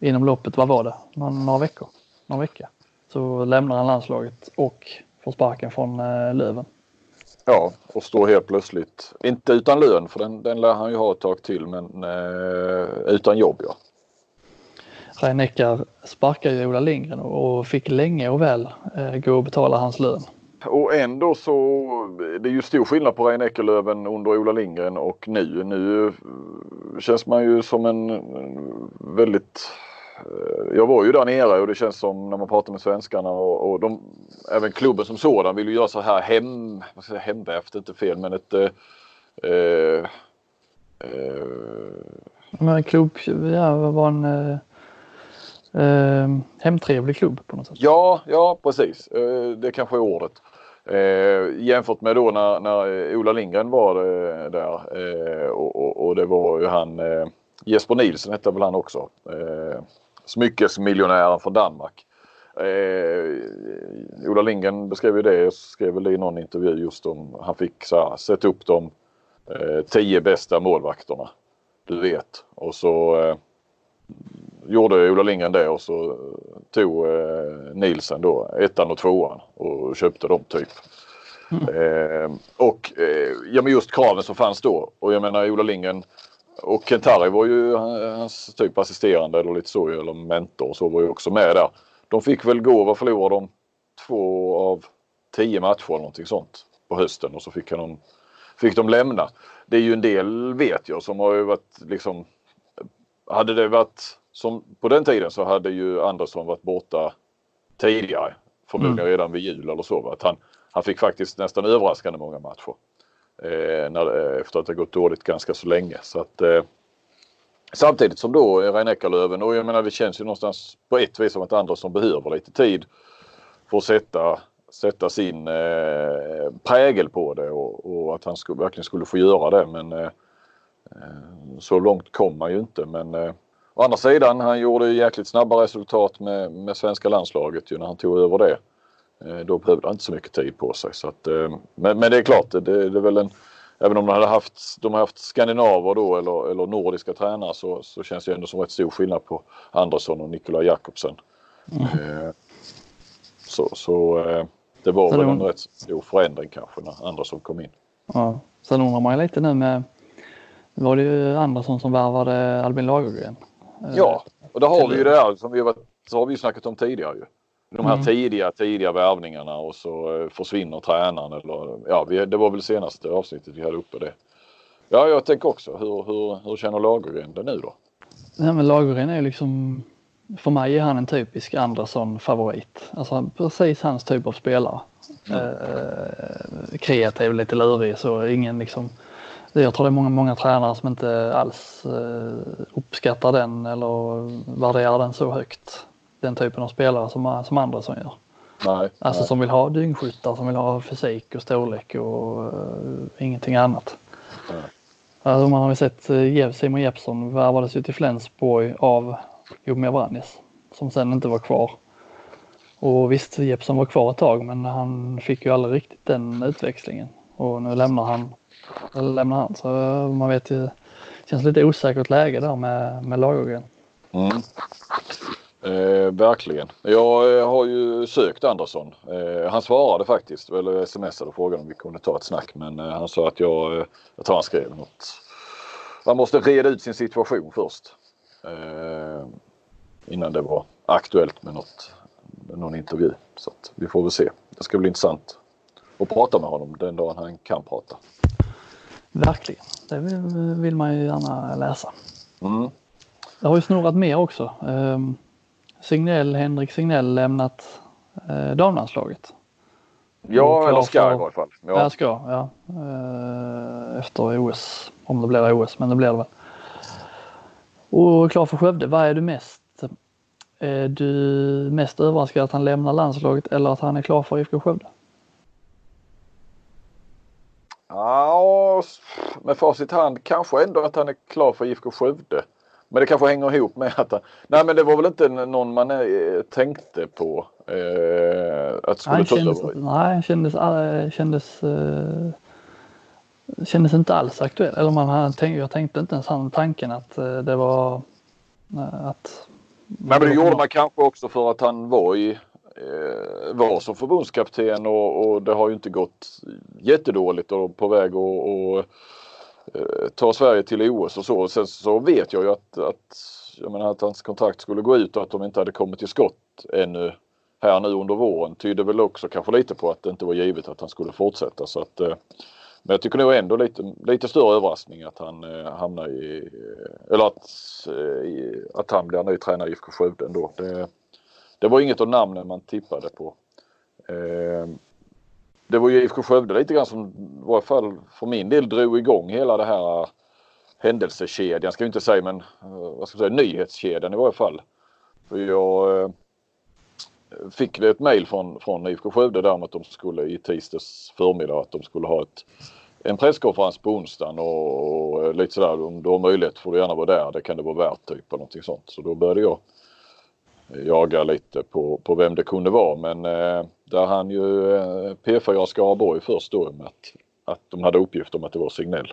[SPEAKER 2] inom loppet, vad var det, några, några veckor, några vecka, så lämnar han landslaget och får sparken från eh, Löven.
[SPEAKER 1] Ja, och står helt plötsligt, inte utan lön för den, den lär han ju ha ett tag till, men eh, utan jobb ja.
[SPEAKER 2] Rhein sparkade ju Ola Lindgren och fick länge och väl eh, gå och betala hans lön.
[SPEAKER 1] Och ändå så, det är ju stor skillnad på Rein Eckerlöven under Ola Lindgren och nu. Nu känns man ju som en väldigt eh, jag var ju där nere och det känns som när man pratar med svenskarna och, och de, även klubben som sådan vill ju göra så här hem, vad säga, hemvävt, inte fel men ett eh, eh,
[SPEAKER 2] men klubb, ja, var en eh, hemtrevlig klubb på något sätt.
[SPEAKER 1] Ja, ja precis. Eh, det kanske är ordet. Eh, jämfört med då när, när eh, Ola Lindgren var eh, där eh, och, och, och, det var ju han eh, Jesper Nilsson hette väl han också. Eh, smyckesmiljonären från Danmark. Eh, Ola Lindgren beskrev ju det, skrev väl det i någon intervju just om han fick så här, sätta upp de eh, tio bästa målvakterna. Du vet. Och så eh, gjorde Ola Lindgren det och så tog eh, Nielsen då ettan och tvåan och köpte dem typ. Mm. Eh, och eh, ja men just kraven som fanns då och jag menar Ola Lindgren och Kentari var ju hans typ assisterande eller lite så eller mentor och så var ju också med där. De fick väl gå, vad förlorade de? Två av tio matcher eller någonting sånt på hösten och så fick, de, fick de lämna. Det är ju en del vet jag som har ju varit liksom hade det varit som på den tiden så hade ju Andersson varit borta tidigare. Förmodligen mm. redan vid jul eller så. Att han, han fick faktiskt nästan överraskande många matcher. Eh, när, efter att det gått dåligt ganska så länge. Så att, eh, samtidigt som då Rein Eckerlöven och jag menar det känns ju någonstans på ett vis som att Andersson behöver lite tid för att sätta, sätta sin eh, prägel på det och, och att han skulle, verkligen skulle få göra det. Men eh, eh så långt kom man ju inte. Men eh, Å andra sidan, han gjorde jäkligt snabba resultat med, med svenska landslaget ju när han tog över det. Eh, då behövde han inte så mycket tid på sig. Så att, eh, men, men det är klart, det, det är väl en Även om de hade haft, de har haft skandinaver då eller, eller nordiska tränare så, så känns det ändå som rätt stor skillnad på Andersson och Nikola Jakobsen. Mm. Eh, så så det var så väl en rätt stor förändring kanske när Andersson kom in.
[SPEAKER 2] Ja. Sen undrar man ju lite nu med, var det ju Andersson som värvade Albin Lagergren
[SPEAKER 1] Ja, och då har vi ju det här som vi har, så har vi snackat om tidigare ju. De här mm. tidiga, tidiga värvningarna och så eh, försvinner tränaren eller ja, vi, det var väl senaste avsnittet vi hade uppe det. Ja, jag tänker också. Hur, hur, hur känner Lagergren det nu då?
[SPEAKER 2] Nej, men Lagergren är liksom, för mig är han en typisk Andersson-favorit. Alltså precis hans typ av spelare. Mm. Eh, kreativ, lite lurig så ingen liksom jag tror det är många, många tränare som inte alls eh, uppskattar den eller värderar den så högt. Den typen av spelare som, som Andersson gör.
[SPEAKER 1] Nej,
[SPEAKER 2] alltså
[SPEAKER 1] nej.
[SPEAKER 2] som vill ha dyngskyttar, som vill ha fysik och storlek och uh, ingenting annat. Alltså man har ju sett uh, Simon Jeppsson värvades ju till Flensburg av Jomir Brannis som sen inte var kvar. Och visst, Jeppsson var kvar ett tag men han fick ju aldrig riktigt den utväxlingen. Och nu lämnar han lämnar han. Så eh, man vet ju känns lite osäkert läge där med, med Lagergren.
[SPEAKER 1] Mm. Eh, verkligen. Jag eh, har ju sökt Andersson. Eh, han svarade faktiskt, eller smsade och frågade om vi kunde ta ett snack men eh, han sa att jag, eh, jag tror han skrev något. Man måste reda ut sin situation först. Eh, innan det var aktuellt med något, någon intervju. Så att vi får väl se. Det ska bli intressant att prata med honom den dagen han kan prata.
[SPEAKER 2] Verkligen, det vill, man ju gärna läsa.
[SPEAKER 1] Mm.
[SPEAKER 2] Det har ju snurrat mer också. Um, Signell, Henrik Signell lämnat eh, damlandslaget.
[SPEAKER 1] Ja, eller ska
[SPEAKER 2] för,
[SPEAKER 1] i varje fall.
[SPEAKER 2] Ja, ja ska, ja. Eh, efter OS, om det blir OS, men det blir det väl. Och klar för Skövde, vad är du mest? Är du mest överraskad att han lämnar landslaget eller att han är klar för IFK Skövde?
[SPEAKER 1] Ja, med facit i hand kanske ändå att han är klar för IFK Skövde. Men det kanske hänger ihop med att han, Nej men det var väl inte någon man eh, tänkte på. Eh, att skulle
[SPEAKER 2] nej, kändes, nej, kändes, äh, kändes, äh, kändes inte alls aktuell. Eller man tänkt, jag tänkte inte ens han tanken att äh, det var att...
[SPEAKER 1] Nej men det gjorde man kanske också för att han var i Eh, var som förbundskapten och, och, det har ju inte gått jättedåligt och på väg att Eh, ta Sverige till OS och så. Sen så vet jag ju att, att, jag menar, att hans kontrakt skulle gå ut och att de inte hade kommit till skott ännu här nu under våren tyder väl också kanske lite på att det inte var givet att han skulle fortsätta. Så att, eh, men jag tycker nog ändå lite, lite större överraskning att han eh, hamnar i, eh, eller att, att han blir ny tränare i IFK Skövde ändå. Det, det var inget av namnen man tippade på ehm, det var ju IFK Skövde lite grann som i varje fall för min del drog igång hela det här eh, händelsekedjan, ska jag inte säga men eh, vad ska jag säga, nyhetskedjan i varje fall. För jag eh, fick ett mejl från, från IFK Skövde där om att de skulle i tisdags förmiddag att de skulle ha ett, en presskonferens på onsdagen och, och lite sådär om du har möjlighet får du gärna vara där. Det kan det vara värt typ eller någonting sånt. Så då började jag jaga lite på, på vem det kunde vara men eh, där han ju eh, P4 Skaraborg först då med att, att de hade uppgift om att det var Signell.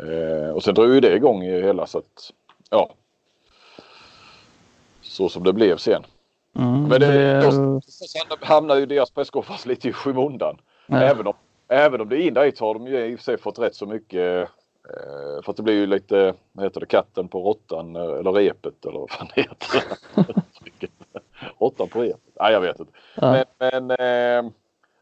[SPEAKER 1] Eh, och sen drog ju det igång i hela så att ja. Så som det blev sen. Mm, men det, då hamnar ju deras presskonferens lite i skymundan. Ja. Även, om, även om det indirekt har de ju i och för sig fått rätt så mycket eh, för att det blir ju lite, vad heter det, katten på råttan eh, eller repet eller vad fan det heter. råttan på repet. Nej, jag vet inte. Ja. Men, men eh,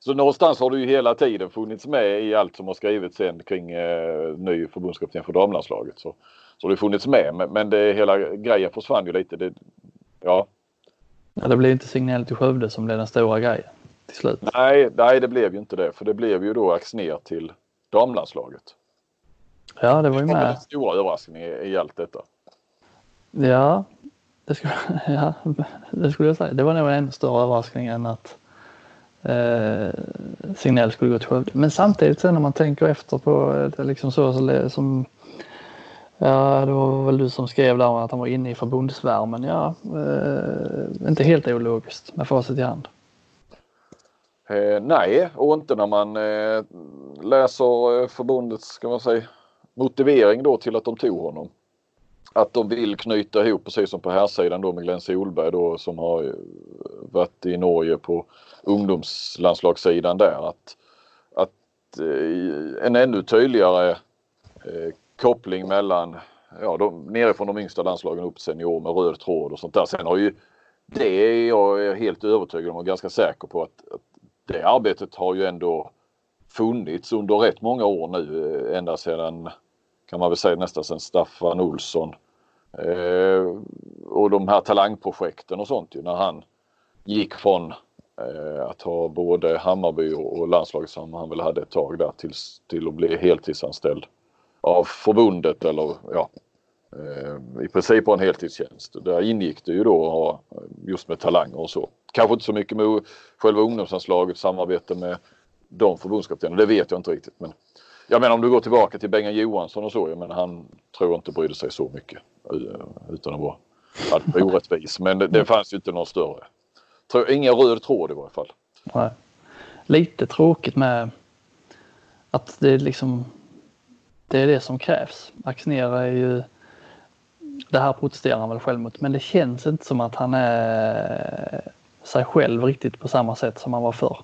[SPEAKER 1] så någonstans har du ju hela tiden funnits med i allt som har skrivits sen kring eh, ny förbundskapten för damlandslaget. Så, så har det funnits med men, men det, hela grejen försvann ju lite. Det, ja.
[SPEAKER 2] ja. Det blev inte signal till Skövde som blev den stora grejen till slut.
[SPEAKER 1] Nej, nej det blev ju inte det för det blev ju då Axner till damlandslaget.
[SPEAKER 2] Ja det var ju med.
[SPEAKER 1] Den stora överraskningen i, allt detta.
[SPEAKER 2] Ja, det skulle, ja, det skulle jag säga. Det var nog en ännu större överraskning än att eh, Signell skulle gå till Skövde. Men samtidigt sen när man tänker efter på det liksom så, så som Ja, det var väl du som skrev där att han var inne i förbundsvärmen. Ja, eh, inte helt ologiskt med facit i hand.
[SPEAKER 1] Eh, nej, och inte när man eh, läser eh, förbundets ska man säga, motivering då till att de tog honom att de vill knyta ihop precis som på här sidan då med Glenn Solberg då som har varit i Norge på ungdomslandslagssidan där. Att, att eh, en ännu tydligare eh, koppling mellan ja, de, nerifrån de yngsta landslagen upp till senior med röd tråd och sånt där. Sen har ju det är jag helt övertygad om och ganska säker på att, att det arbetet har ju ändå funnits under rätt många år nu eh, ända sedan kan man väl säga nästan sen Staffan Olsson Eh, och de här talangprojekten och sånt ju när han gick från eh, att ha både Hammarby och, och landslaget som han väl hade ett tag där till, till att bli heltidsanställd av förbundet eller ja eh, i princip på en heltidstjänst. Där ingick det ju då eh, just med talanger och så. Kanske inte så mycket med själva ungdomsanslaget, samarbete med de förbundskaptenerna, det vet jag inte riktigt men jag menar om du går tillbaka till Bengan Johansson och så, jag menar han tror inte brydde sig så mycket utan att vara orättvis. Men det, det fanns ju inte någon större. Ingen röd tråd i varje fall.
[SPEAKER 2] Nej. Lite tråkigt med att det liksom det är det som krävs. Axnér är ju, det här protesterar han väl själv mot, men det känns inte som att han är sig själv riktigt på samma sätt som han var förr.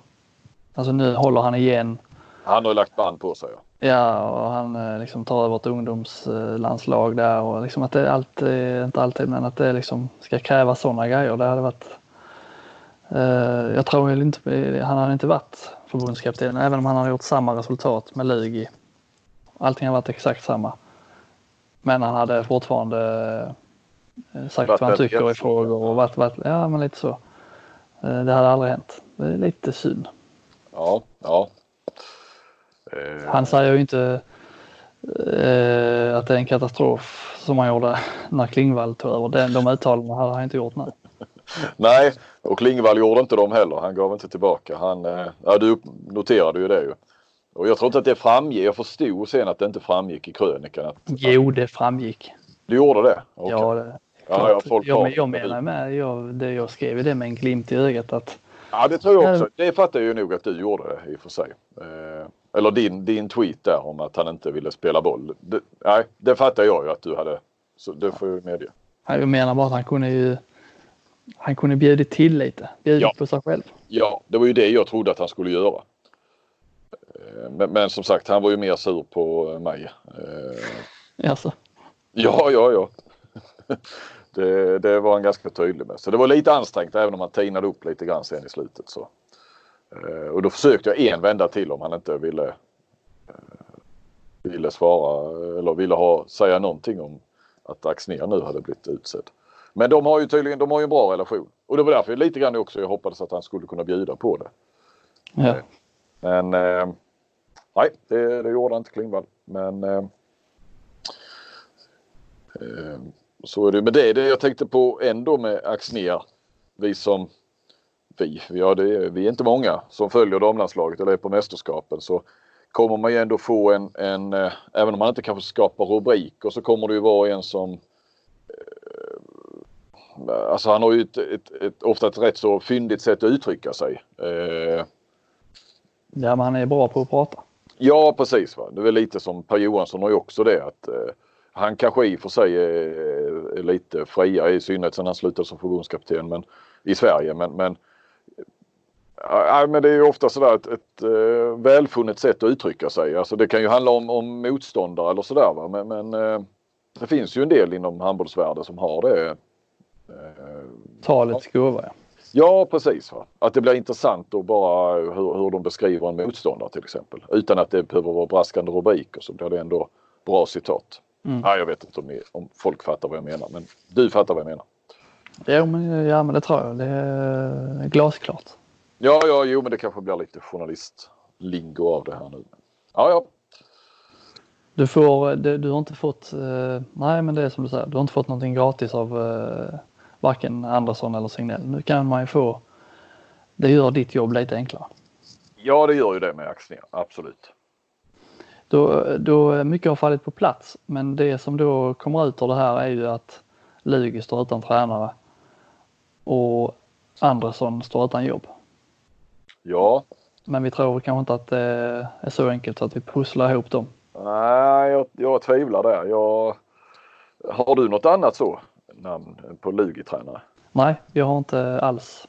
[SPEAKER 2] Alltså nu håller han igen.
[SPEAKER 1] Han har lagt band på sig. Ja.
[SPEAKER 2] Ja, och han eh, liksom tar över ett ungdomslandslag där och liksom att det alltid, inte alltid, men att det liksom ska kräva sådana grejer. Det hade varit. Eh, jag tror inte, han hade inte varit förbundskapten även om han hade gjort samma resultat med Lugi. Allting hade varit exakt samma. Men han hade fortfarande eh, sagt vad han tycker i frågor och varit, varit, ja men lite så. Det hade aldrig hänt. Det är lite synd.
[SPEAKER 1] Ja, ja.
[SPEAKER 2] Eh. Han säger ju inte eh, att det är en katastrof som han gjorde när Klingvall tog över. Den, de uttalandena hade han inte gjort nu.
[SPEAKER 1] Nej, och Klingvall gjorde inte dem heller. Han gav inte tillbaka. Han, eh, ja, du noterade ju det ju. Och jag tror inte att det framgick. Jag förstod sen att det inte framgick i krönikan. Att,
[SPEAKER 2] jo, det framgick.
[SPEAKER 1] Du gjorde det?
[SPEAKER 2] Okay. Ja, det, ja, ja, folk jag, jag menar med, jag, det, jag skrev det med en glimt i ögat att
[SPEAKER 1] Ja det tror jag också. Det fattar jag ju nog att du gjorde det i och för sig. Eh, eller din, din tweet där om att han inte ville spela boll. Det, nej, det fattar jag ju att du hade. Så det får jag medge.
[SPEAKER 2] Jag menar bara att han kunde ju han kunde bjudit till lite, bjudit ja. på sig själv.
[SPEAKER 1] Ja, det var ju det jag trodde att han skulle göra. Eh, men, men som sagt, han var ju mer sur på mig.
[SPEAKER 2] Jaså?
[SPEAKER 1] Ja, ja, ja. Det, det, var han ganska tydlig med. Så det var lite ansträngt även om han tinade upp lite grann sen i slutet. Så. Eh, och då försökte jag en vända till om han inte ville, eh, ville svara eller ville ha, säga någonting om att Axnér nu hade blivit utsedd. Men de har ju tydligen de har ju en bra relation. Och det var därför lite grann också jag hoppades att han skulle kunna bjuda på det.
[SPEAKER 2] Ja. Eh,
[SPEAKER 1] men nej, det, det gjorde inte Klingvall. Men så är det. Men det är det jag tänkte på ändå med Axnér. Vi som vi, ja, är, vi är inte många som följer damlandslaget eller är på mästerskapen så kommer man ju ändå få en, en eh, även om man inte kanske skapar rubriker så kommer det ju vara en som eh, Alltså han har ju ett, ett, ett, ofta ett rätt så fyndigt sätt att uttrycka sig. Eh,
[SPEAKER 2] ja men han är bra på att prata.
[SPEAKER 1] Ja precis. Va? Det är väl lite som Per Johansson har ju också det att han kanske i och för sig är, är lite friare i synnerhet sen han slutade som förbundskapten men, i Sverige. Men, men, ja, men det är ju ofta sådär ett, ett uh, välfunnet sätt att uttrycka sig. Alltså det kan ju handla om, om motståndare eller sådär. Va? Men, men uh, det finns ju en del inom handbollsvärlden som har det.
[SPEAKER 2] Uh, Talets ja. gåva ja.
[SPEAKER 1] Ja precis. Va? Att det blir intressant och bara hur, hur de beskriver en motståndare till exempel. Utan att det behöver vara braskande rubriker så blir det ändå bra citat. Mm. Ja, jag vet inte om, om, folk fattar vad jag menar men du fattar vad jag menar.
[SPEAKER 2] Jo men, ja, men det tror jag. Det är glasklart.
[SPEAKER 1] Ja, ja, jo men det kanske blir lite journalistlingo av det här nu. Ja, ja.
[SPEAKER 2] Du får, du, du har inte fått, eh, nej men det är som du säger, du har inte fått någonting gratis av eh, varken Andersson eller Signell. Nu kan man ju få, det gör ditt jobb lite enklare.
[SPEAKER 1] Ja, det gör ju det med Axnér, absolut.
[SPEAKER 2] Då, då mycket har fallit på plats. Men det som då kommer ut ur det här är ju att Lugi står utan tränare och Andersson står utan jobb.
[SPEAKER 1] Ja.
[SPEAKER 2] Men vi tror kanske inte att det är så enkelt så att vi pusslar ihop dem.
[SPEAKER 1] Nej, jag, jag tvivlar där. Jag, har du något annat så namn på Lugi-tränare?
[SPEAKER 2] Nej, jag har inte alls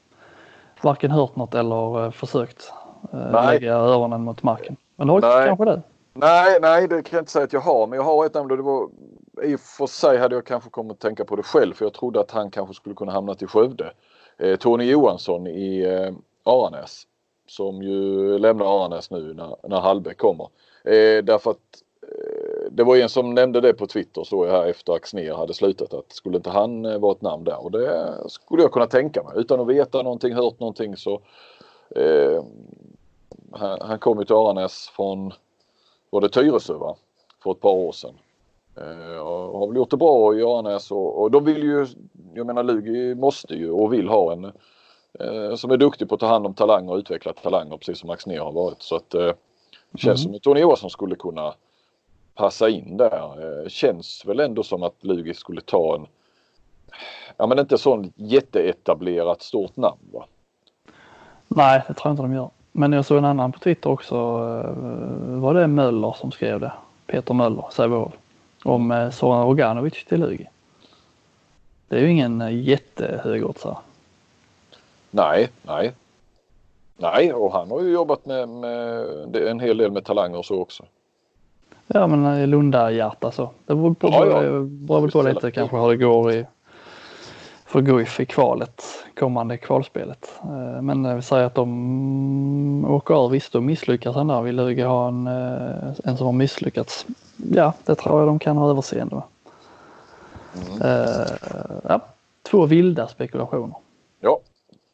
[SPEAKER 2] varken hört något eller eh, försökt eh, Nej. lägga öronen mot marken. Men det har kanske det.
[SPEAKER 1] Nej, nej, det kan jag inte säga att jag har. Men jag har ett namn. Det var, I och för sig hade jag kanske kommit att tänka på det själv för jag trodde att han kanske skulle kunna hamna i Skövde. Eh, Tony Johansson i eh, Aranäs. Som ju lämnar Aranäs nu när, när Hallbäck kommer. Eh, därför att eh, det var en som nämnde det på Twitter så jag här efter Axner hade slutat att skulle inte han eh, vara ett namn där och det skulle jag kunna tänka mig utan att veta någonting, hört någonting så eh, han, han kom ju till Aranäs från var det Tyresö va? För ett par år sedan. Eh, och har väl gjort det bra i Aranäs och, och de vill ju, jag menar Lugi måste ju och vill ha en eh, som är duktig på att ta hand om talanger och utveckla talanger precis som Max Ner har varit. Så att eh, det känns mm. som att Tony Johansson skulle kunna passa in där. Eh, känns väl ändå som att Lugi skulle ta en, ja men inte sån jätteetablerat stort namn va?
[SPEAKER 2] Nej, det tror jag inte de gör. Men jag såg en annan på Twitter också. Eh, var det Möller som skrev det? Peter Möller, Sävehof, om eh, Zoran Roganovic till Lugi. Det är ju ingen eh, jättehögoddsare.
[SPEAKER 1] Nej, nej. Nej, och han har ju jobbat med, med en hel del med talanger och så också.
[SPEAKER 2] Ja, men eh, Lunda-hjärta så. Det beror, på, ja, ja. beror väl på lite kanske hur det går i, för Guif i kvalet, kommande kvalspelet. Eh, men vi säger att de åker över, visst då misslyckas han där. Vill Lugi ha en, en som har misslyckats? Ja, det tror jag de kan ha överseende med. Mm. Uh, ja, två vilda spekulationer.
[SPEAKER 1] Ja,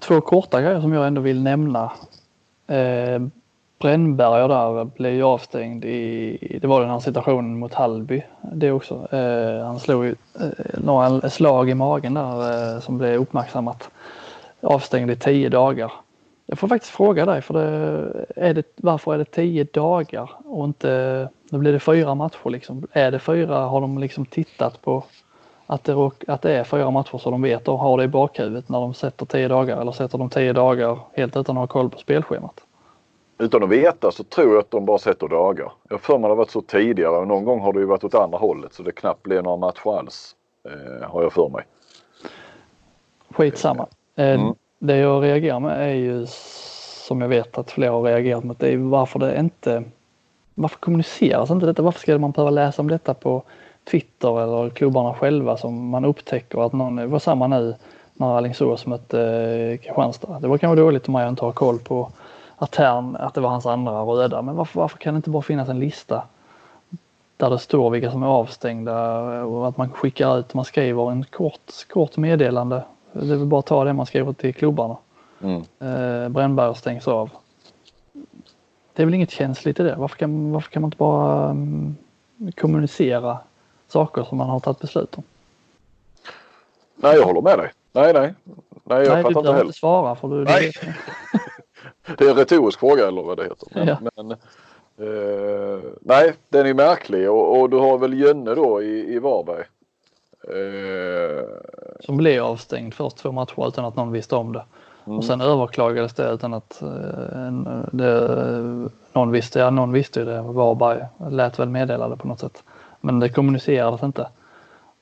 [SPEAKER 2] två korta grejer som jag ändå vill nämna. Eh, Brännberger där blev ju avstängd i, det var den här situationen mot Hallby. Det också. Eh, han slog ju eh, några slag i magen där eh, som blev uppmärksammat. Avstängd i tio dagar. Jag får faktiskt fråga dig, för det, är det, varför är det tio dagar och inte, nu blir det fyra matcher liksom. Är det fyra, har de liksom tittat på att det, att det är fyra matcher så de vet och har det i bakhuvudet när de sätter tio dagar eller sätter de tio dagar helt utan att ha koll på spelschemat?
[SPEAKER 1] Utan att veta så tror jag att de bara sätter dagar. Jag för mig det har varit så tidigare och någon gång har det ju varit åt andra hållet så det knappt blev några matcher alls. Eh, har jag för mig.
[SPEAKER 2] Skitsamma. Eh, mm. Det jag reagerar med är ju som jag vet att flera har reagerat mot det är varför det inte varför kommuniceras inte detta? Varför ska man behöva läsa om detta på Twitter eller klubbarna själva som man upptäcker att någon, det var samma nu när Alingsås mötte eh, Kristianstad. Det var kanske dåligt om man inte har koll på Atern, att det var hans andra röda. Men varför, varför kan det inte bara finnas en lista där det står vilka som är avstängda och att man skickar ut, man skriver en kort, kort meddelande. Det är väl bara att ta det man skriver till klubbarna. Mm. Eh, Brännberg stängs av. Det är väl inget känsligt i det. Varför kan, varför kan man inte bara um, kommunicera saker som man har tagit beslut om.
[SPEAKER 1] Nej, jag håller med dig. Nej, nej. Nej, jag
[SPEAKER 2] nej,
[SPEAKER 1] inte heller.
[SPEAKER 2] inte svara för du...
[SPEAKER 1] Nej. det är en retorisk fråga eller vad det heter. Men, ja. men eh, nej, den är märklig och, och, du har väl Jönne då i, i Varberg.
[SPEAKER 2] Eh, som blev avstängd först två matcher utan att någon visste om det. Mm. Och sen överklagades det utan att eh, det, någon visste, ja någon visste ju det, Varberg lät väl meddela det på något sätt. Men det kommunicerades inte.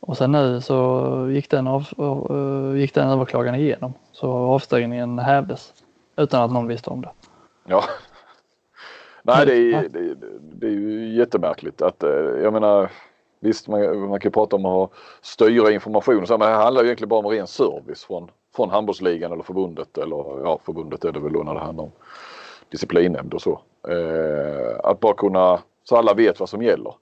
[SPEAKER 2] Och sen nu så gick den, av, gick den överklagan igenom. Så avstängningen hävdes utan att någon visste om det.
[SPEAKER 1] Ja. Nej det är, det, det är ju jättemärkligt att eh, jag menar Visst man, man kan prata om att styra information men det handlar ju egentligen bara om ren service från, från handbollsligan eller förbundet eller ja förbundet är det väl då när det handlar om disciplinnämnd och så. Eh, att bara kunna så alla vet vad som gäller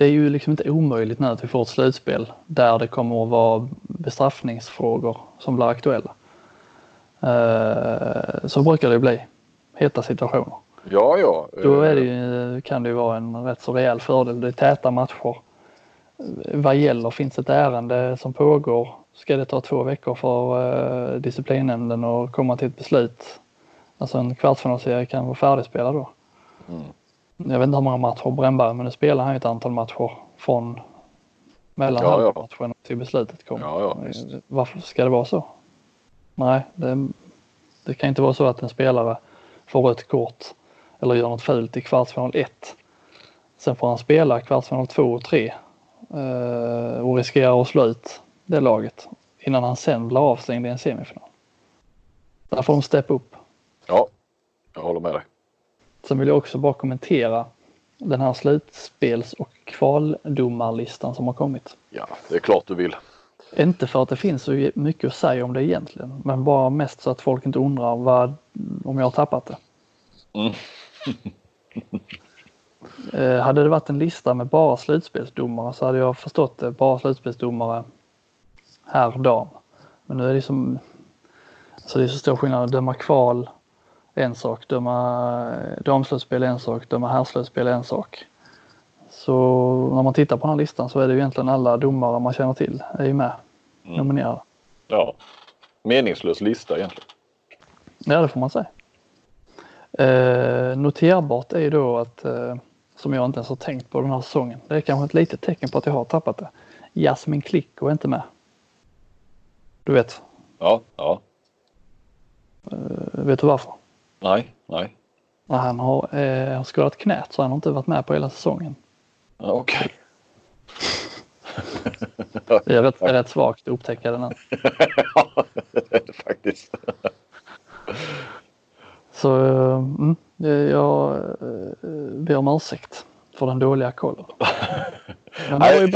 [SPEAKER 2] det är ju liksom inte omöjligt nu att vi får ett slutspel där det kommer att vara bestraffningsfrågor som blir aktuella. Eh, så brukar det bli, heta situationer.
[SPEAKER 1] Ja, ja.
[SPEAKER 2] Då det ju, kan det ju vara en rätt så rejäl fördel. Det är täta matcher. Vad gäller, finns ett ärende som pågår, ska det ta två veckor för uh, disciplinnämnden att komma till ett beslut. Alltså en kvartsfinalserie kan vara färdigspelad då. Mm jag vet inte hur många matcher Brännberg, men nu spelar han ett antal matcher från mellan ja, ja. matchen till beslutet kom. Ja, ja, Varför ska det vara så? Nej, det, det, kan inte vara så att en spelare får rött kort eller gör något fult i kvartsfinal 1. Sen får han spela kvartsfinal 2 och 3 eh, och riskerar att slå ut det laget innan han sen blir avstängd i en semifinal. Där får de steppa upp.
[SPEAKER 1] Ja, jag håller med dig.
[SPEAKER 2] Sen vill jag också bara kommentera den här slutspels och kvaldomarlistan som har kommit.
[SPEAKER 1] Ja, det är klart du vill.
[SPEAKER 2] Inte för att det finns så mycket att säga om det egentligen, men bara mest så att folk inte undrar vad, om jag har tappat det. Mm. eh, hade det varit en lista med bara slutspelsdomare så hade jag förstått det. Bara slutspelsdomare herr, dam. Men nu är det som, alltså det är så stor skillnad att döma kval en sak, döma damslutspel en sak, döma herrslutspel en sak. Så när man tittar på den här listan så är det ju egentligen alla domare man känner till är ju med
[SPEAKER 1] Mm.
[SPEAKER 2] nominerade.
[SPEAKER 1] Ja. Meningslös lista egentligen.
[SPEAKER 2] Ja, det får man säga. Eh, noterbart är ju då att, eh, som jag inte ens har tänkt på den här säsongen, det är kanske ett litet tecken på att jag har tappat det. Jasmin Klicko är inte med. Du vet,
[SPEAKER 1] Ja, ja.
[SPEAKER 2] eh, vet du varför?
[SPEAKER 1] Nej, nej.
[SPEAKER 2] Han har, eh, skadat knät så han har inte varit med på hela säsongen.
[SPEAKER 1] Ja, Okej.
[SPEAKER 2] Det är rätt, det är rätt svagt att upptäcka den här.
[SPEAKER 1] Ja, faktiskt.
[SPEAKER 2] Så eh, mm, jag eh, ber om ursäkt för den dåliga kollen.
[SPEAKER 1] Nej,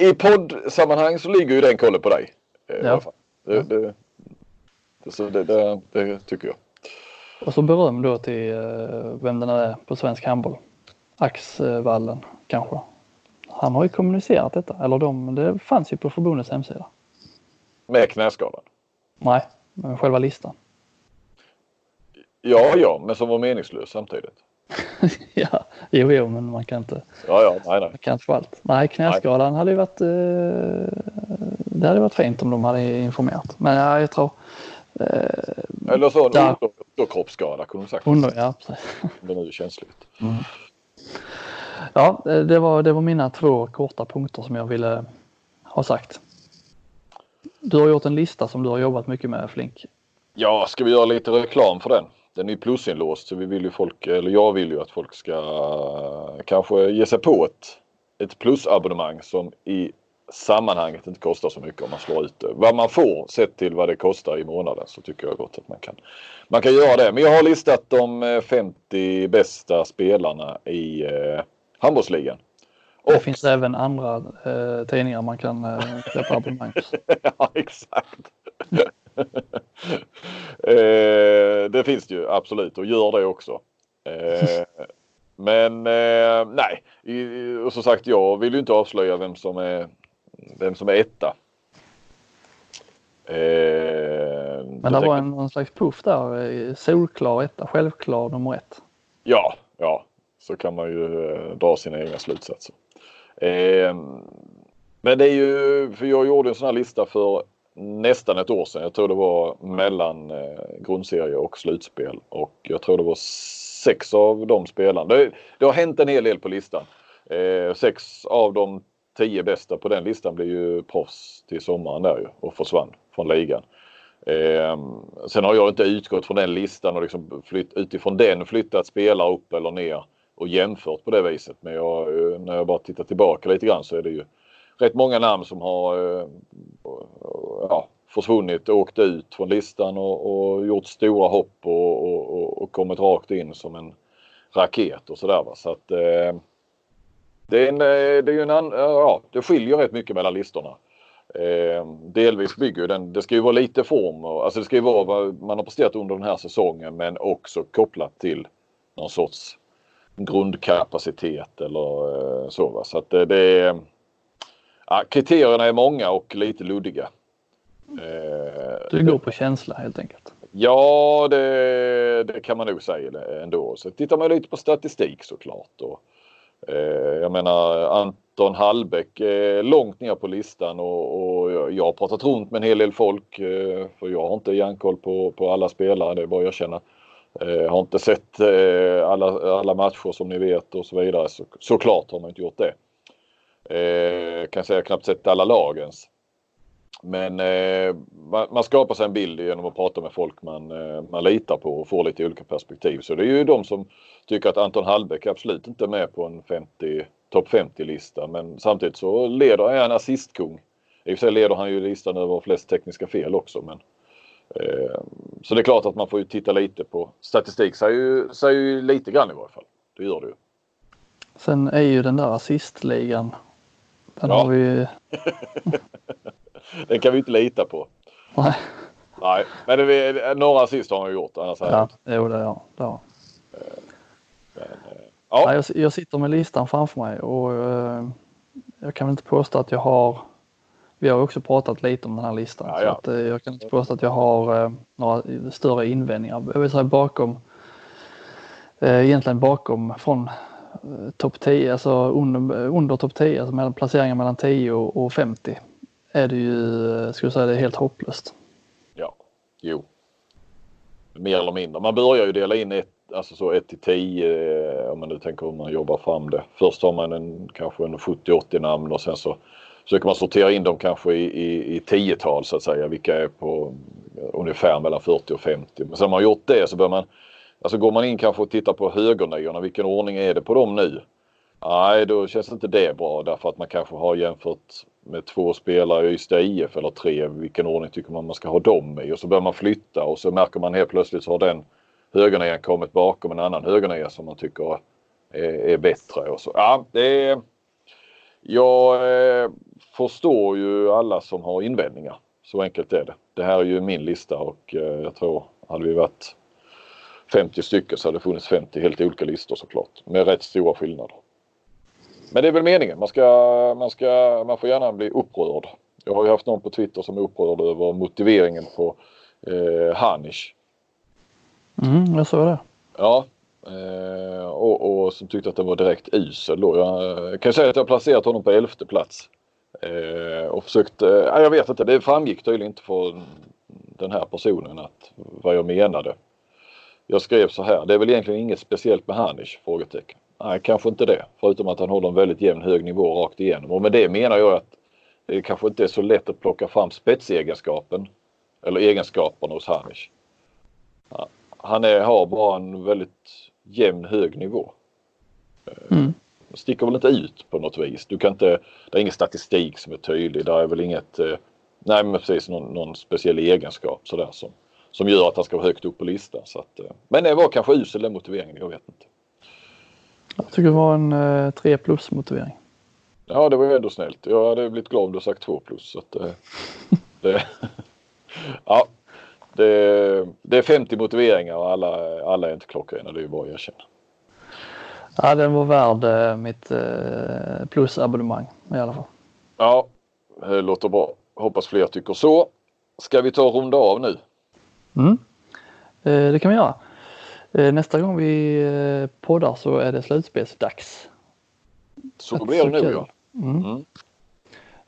[SPEAKER 1] I poddsammanhang så ligger ju den kollen på dig. eh,
[SPEAKER 2] Ja.
[SPEAKER 1] Det, det, det, det tycker jag.
[SPEAKER 2] Och så beröm då till eh, vem den är på svensk handboll. Axvallen kanske. Han har ju kommunicerat detta, eller de, det fanns ju på förbundets hemsida.
[SPEAKER 1] Med knäskadan.
[SPEAKER 2] Nej, men själva listan.
[SPEAKER 1] Ja, ja, men som var meningslös samtidigt.
[SPEAKER 2] ja, jo, jo, men man kan inte,
[SPEAKER 1] Ja, ja, nej, nej.
[SPEAKER 2] man kan inte få allt. Nej, knäskadan hade ju varit, eh, det hade varit fint om de hade informerat. Men ja, jag tror,
[SPEAKER 1] Eller så en
[SPEAKER 2] Där.
[SPEAKER 1] under, underkroppsskada kunde man sagt.
[SPEAKER 2] hon, ja.
[SPEAKER 1] Om det nu är känsligt.
[SPEAKER 2] Ja, eh, det var, det var mina två korta punkter som jag ville ha sagt. Du har gjort en lista som du har jobbat mycket med Flink.
[SPEAKER 1] Ja, ska vi göra lite reklam för den? Den är ju plusinlåst så vi vill ju folk, eller jag vill ju att folk ska kanske ge sig på ett, ett plusabonnemang som i sammanhanget inte kostar så mycket om man slår ut det. Vad man får sett till vad det kostar i månaden så tycker jag gott att man kan, man kan göra det. Men jag har listat de eh, 50 bästa spelarna i eh, handbollsligan.
[SPEAKER 2] Det
[SPEAKER 1] Och-
[SPEAKER 2] finns även andra eh, tidningar man kan eh, köpa abonnemang
[SPEAKER 1] ja, exakt. eh, det finns det ju absolut och gör det också. Eh, men eh, nej, och som sagt jag vill ju inte avslöja vem som är, vem som är etta. Eh,
[SPEAKER 2] Men det var en, någon slags puff där. eh, Solklar etta, självklar nummer ett.
[SPEAKER 1] Ja, ja, så kan man ju eh, dra sina egna slutsatser. Eh, men det är ju, för jag gjorde en sån här lista för nästan ett år sedan. Jag tror det var mellan eh, grundserie och slutspel och jag tror det var sex av de spelarna. Det, det har hänt en hel del på listan. Eh, sex av de tio bästa på den listan blev ju proffs till sommaren där ju och försvann från ligan. Eh, sen har jag inte utgått från den listan och liksom flytt, utifrån den flyttat spelare upp eller ner och jämfört på det viset. Men jag, eh, när jag bara tittar tillbaka lite grann så är det ju rätt många namn som har eh, ja, försvunnit, åkt ut från listan och, och gjort stora hopp och, och, och, kommit rakt in som en raket och sådär. Så att eh, det är en, eh, det är ju en an, ja, det skiljer rätt mycket mellan listorna. Eh, delvis bygger den, det ska ju vara lite form och, alltså det ska ju vara vad man har presterat under den här säsongen men också kopplat till någon sorts grundkapacitet eller eh, så. Va? Så att det, det är, ja, kriterierna är många och lite luddiga. Eh,
[SPEAKER 2] Du går på känsla helt enkelt.
[SPEAKER 1] Ja, det, det kan man nog säga ändå. Så tittar man lite på statistik såklart. Och, Eh, jag menar Anton Hallbäck är långt ner på listan och, och jag- har pratat runt med en hel del folk. Eh, för jag har inte järnkoll på, på alla spelare, det är bara att erkänna. Jag har inte sett alla, alla matcher som ni vet och så vidare. Så, såklart har man inte gjort det. Eh, kan säga knappt sett alla lagens. Men eh, man, man skapar sig en bild genom att prata med folk man, man litar på och får lite olika perspektiv. Så det är ju de som tycker att Anton Hallbäck absolut inte är med på en 50, topp 50-lista. Men samtidigt så leder är han assistkung. I och för sig leder han ju listan över flest tekniska fel också. Men, eh, så det är klart att man får ju titta lite på statistik. Säger ju, säger ju lite grann i varje fall. Det gör det ju.
[SPEAKER 2] Sen är ju den där assistligan. Den
[SPEAKER 1] Ja.
[SPEAKER 2] har vi ju...
[SPEAKER 1] Den kan vi inte lita på.
[SPEAKER 2] Nej,
[SPEAKER 1] Nej, men det, är- några assist har han gjort. Annars
[SPEAKER 2] ja, jo det har det har.
[SPEAKER 1] ja.
[SPEAKER 2] Jag, jag sitter med listan framför mig och eh, jag kan inte påstå att jag har vi har också pratat lite om den här listan.
[SPEAKER 1] Ja,
[SPEAKER 2] så
[SPEAKER 1] ja.
[SPEAKER 2] att, eh, jag kan inte påstå att jag har eh, några större invändningar. Jag vill säga bakom, egentligen bakom från eh, topp 10, alltså under, under topp 10, alltså mellan, placeringar mellan 10 och, och 50 är det ju, skulle säga, det är helt hopplöst.
[SPEAKER 1] Ja, jo. Mer eller mindre. Man börjar ju dela in ett, alltså så 1 till 10 eh, om man nu tänker hur man jobbar fram det. Först har man en, kanske en 70-80 namn och sen så försöker man sortera in dem kanske i, i, i tiotal så att säga. Vilka är på ungefär mellan 40 och 50. Men sen man har gjort det så bör man, alltså går man in kanske och tittar på högerniorna. Vilken ordning är det på dem nu? Nej, då känns inte det bra därför att man kanske har jämfört med två spelare i Ystad IF eller tre. Vilken ordning tycker man man ska ha dem i? Och så börjar man flytta och så märker man helt plötsligt så har den högernian kommit bakom en annan högernia som man tycker är, är bättre. Och så. Ja, det är, jag eh, förstår ju alla som har invändningar. Så enkelt är det. Det här är ju min lista och eh, jag tror hade vi varit 50 stycken så hade det funnits 50 helt olika listor såklart. Med rätt stora skillnader. Men det är väl meningen. Man, ska, man, ska, man får gärna bli upprörd. Jag har ju haft någon på Twitter som är upprörd över motiveringen på eh, Hanish.
[SPEAKER 2] Mm, jag såg det.
[SPEAKER 1] Ja. Eh, och, och som tyckte att den var direkt usel då. Jag kan säga att jag placerat honom på elfte plats. Eh, och försökt, eh, jag vet inte, det framgick tydligen inte för den här personen att vad jag menade. Jag skrev så här, det är väl egentligen inget speciellt med Hanish? Frågetecken. Nej, kanske inte det. Förutom att han håller en väldigt jämn hög nivå rakt igenom. Och med det menar jag att det kanske inte är så lätt att plocka fram spetsegenskapen eller egenskaperna hos Hanish. Ja, han är, har bara en väldigt jämn hög nivå.
[SPEAKER 2] Mm.
[SPEAKER 1] Sticker väl inte ut på något vis. Du kan inte, det är ingen statistik som är tydlig. Det är väl inget, eh, nej men precis någon, någon speciell egenskap sådär som, som gör att han ska vara högt upp på listan. Så att, eh, men det var kanske usel den motiveringen, jag vet inte.
[SPEAKER 2] Jag tycker det var en eh, 3 plus motivering.
[SPEAKER 1] Ja, det var ju ändå snällt. Jag hade blivit glad om du sagt 2 plus. Så att, eh, det, ja, det, det är 50 motiveringar och alla, alla är inte klockrena. Det är ju bara att erkänna.
[SPEAKER 2] Ja, den var värd eh, mitt eh, plusabonnemang i alla fall.
[SPEAKER 1] Ja, det låter bra. Hoppas fler tycker så. Ska vi ta och runda av nu?
[SPEAKER 2] Mm. Eh, det kan vi göra. Nästa gång vi poddar så är det slutspelsdags.
[SPEAKER 1] Så blir det nu ja.
[SPEAKER 2] Mm.
[SPEAKER 1] Mm.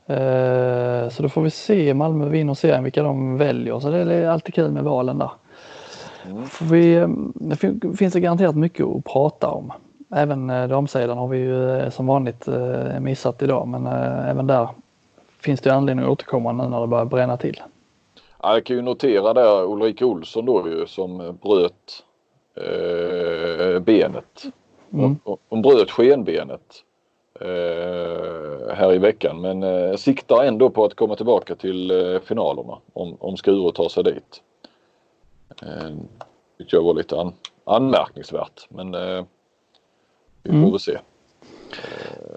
[SPEAKER 2] Eh, så då får vi se Malmö vinner serien vilka de väljer. Så det är alltid kul med valen där.
[SPEAKER 1] Mm.
[SPEAKER 2] Får vi, eh, det fin- finns det garanterat mycket att prata om. Även eh, damsidan har vi ju som vanligt missat idag men även där finns det anledning att återkomma nu när det börjar bränna till.
[SPEAKER 1] Ja, jag kan ju notera där Ulrika Olsson då ju som bröt eh, benet.
[SPEAKER 2] Mm.
[SPEAKER 1] Hon, hon bröt skenbenet här i veckan men eh, siktar ändå på att komma tillbaka till eh, finalerna om, om Skuru tar sig dit. Eh, tyckte jag var lite an, anmärkningsvärt men eh, vi får
[SPEAKER 2] Mm.
[SPEAKER 1] väl se.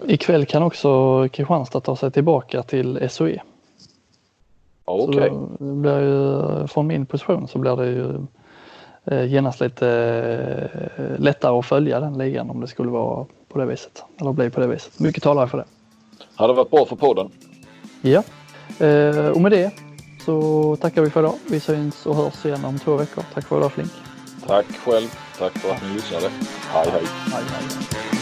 [SPEAKER 2] Ikväll kan också Kristianstad ta sig tillbaka till SOE.
[SPEAKER 1] Ja,
[SPEAKER 2] Så då blir ju, från min position så blir det ju eh, genast lite eh, lättare att följa den ligan om det skulle vara på det viset. Eller bli på det viset. Mycket talar för det.
[SPEAKER 1] Hade varit bra för podden.
[SPEAKER 2] Ja, eh, och med det så tackar vi för idag. Vi syns och hörs igen om två veckor. Tack för idag Flink.
[SPEAKER 1] Tack själv. Tack för att ni lyssnade. Hej hej.
[SPEAKER 2] Hej, hej.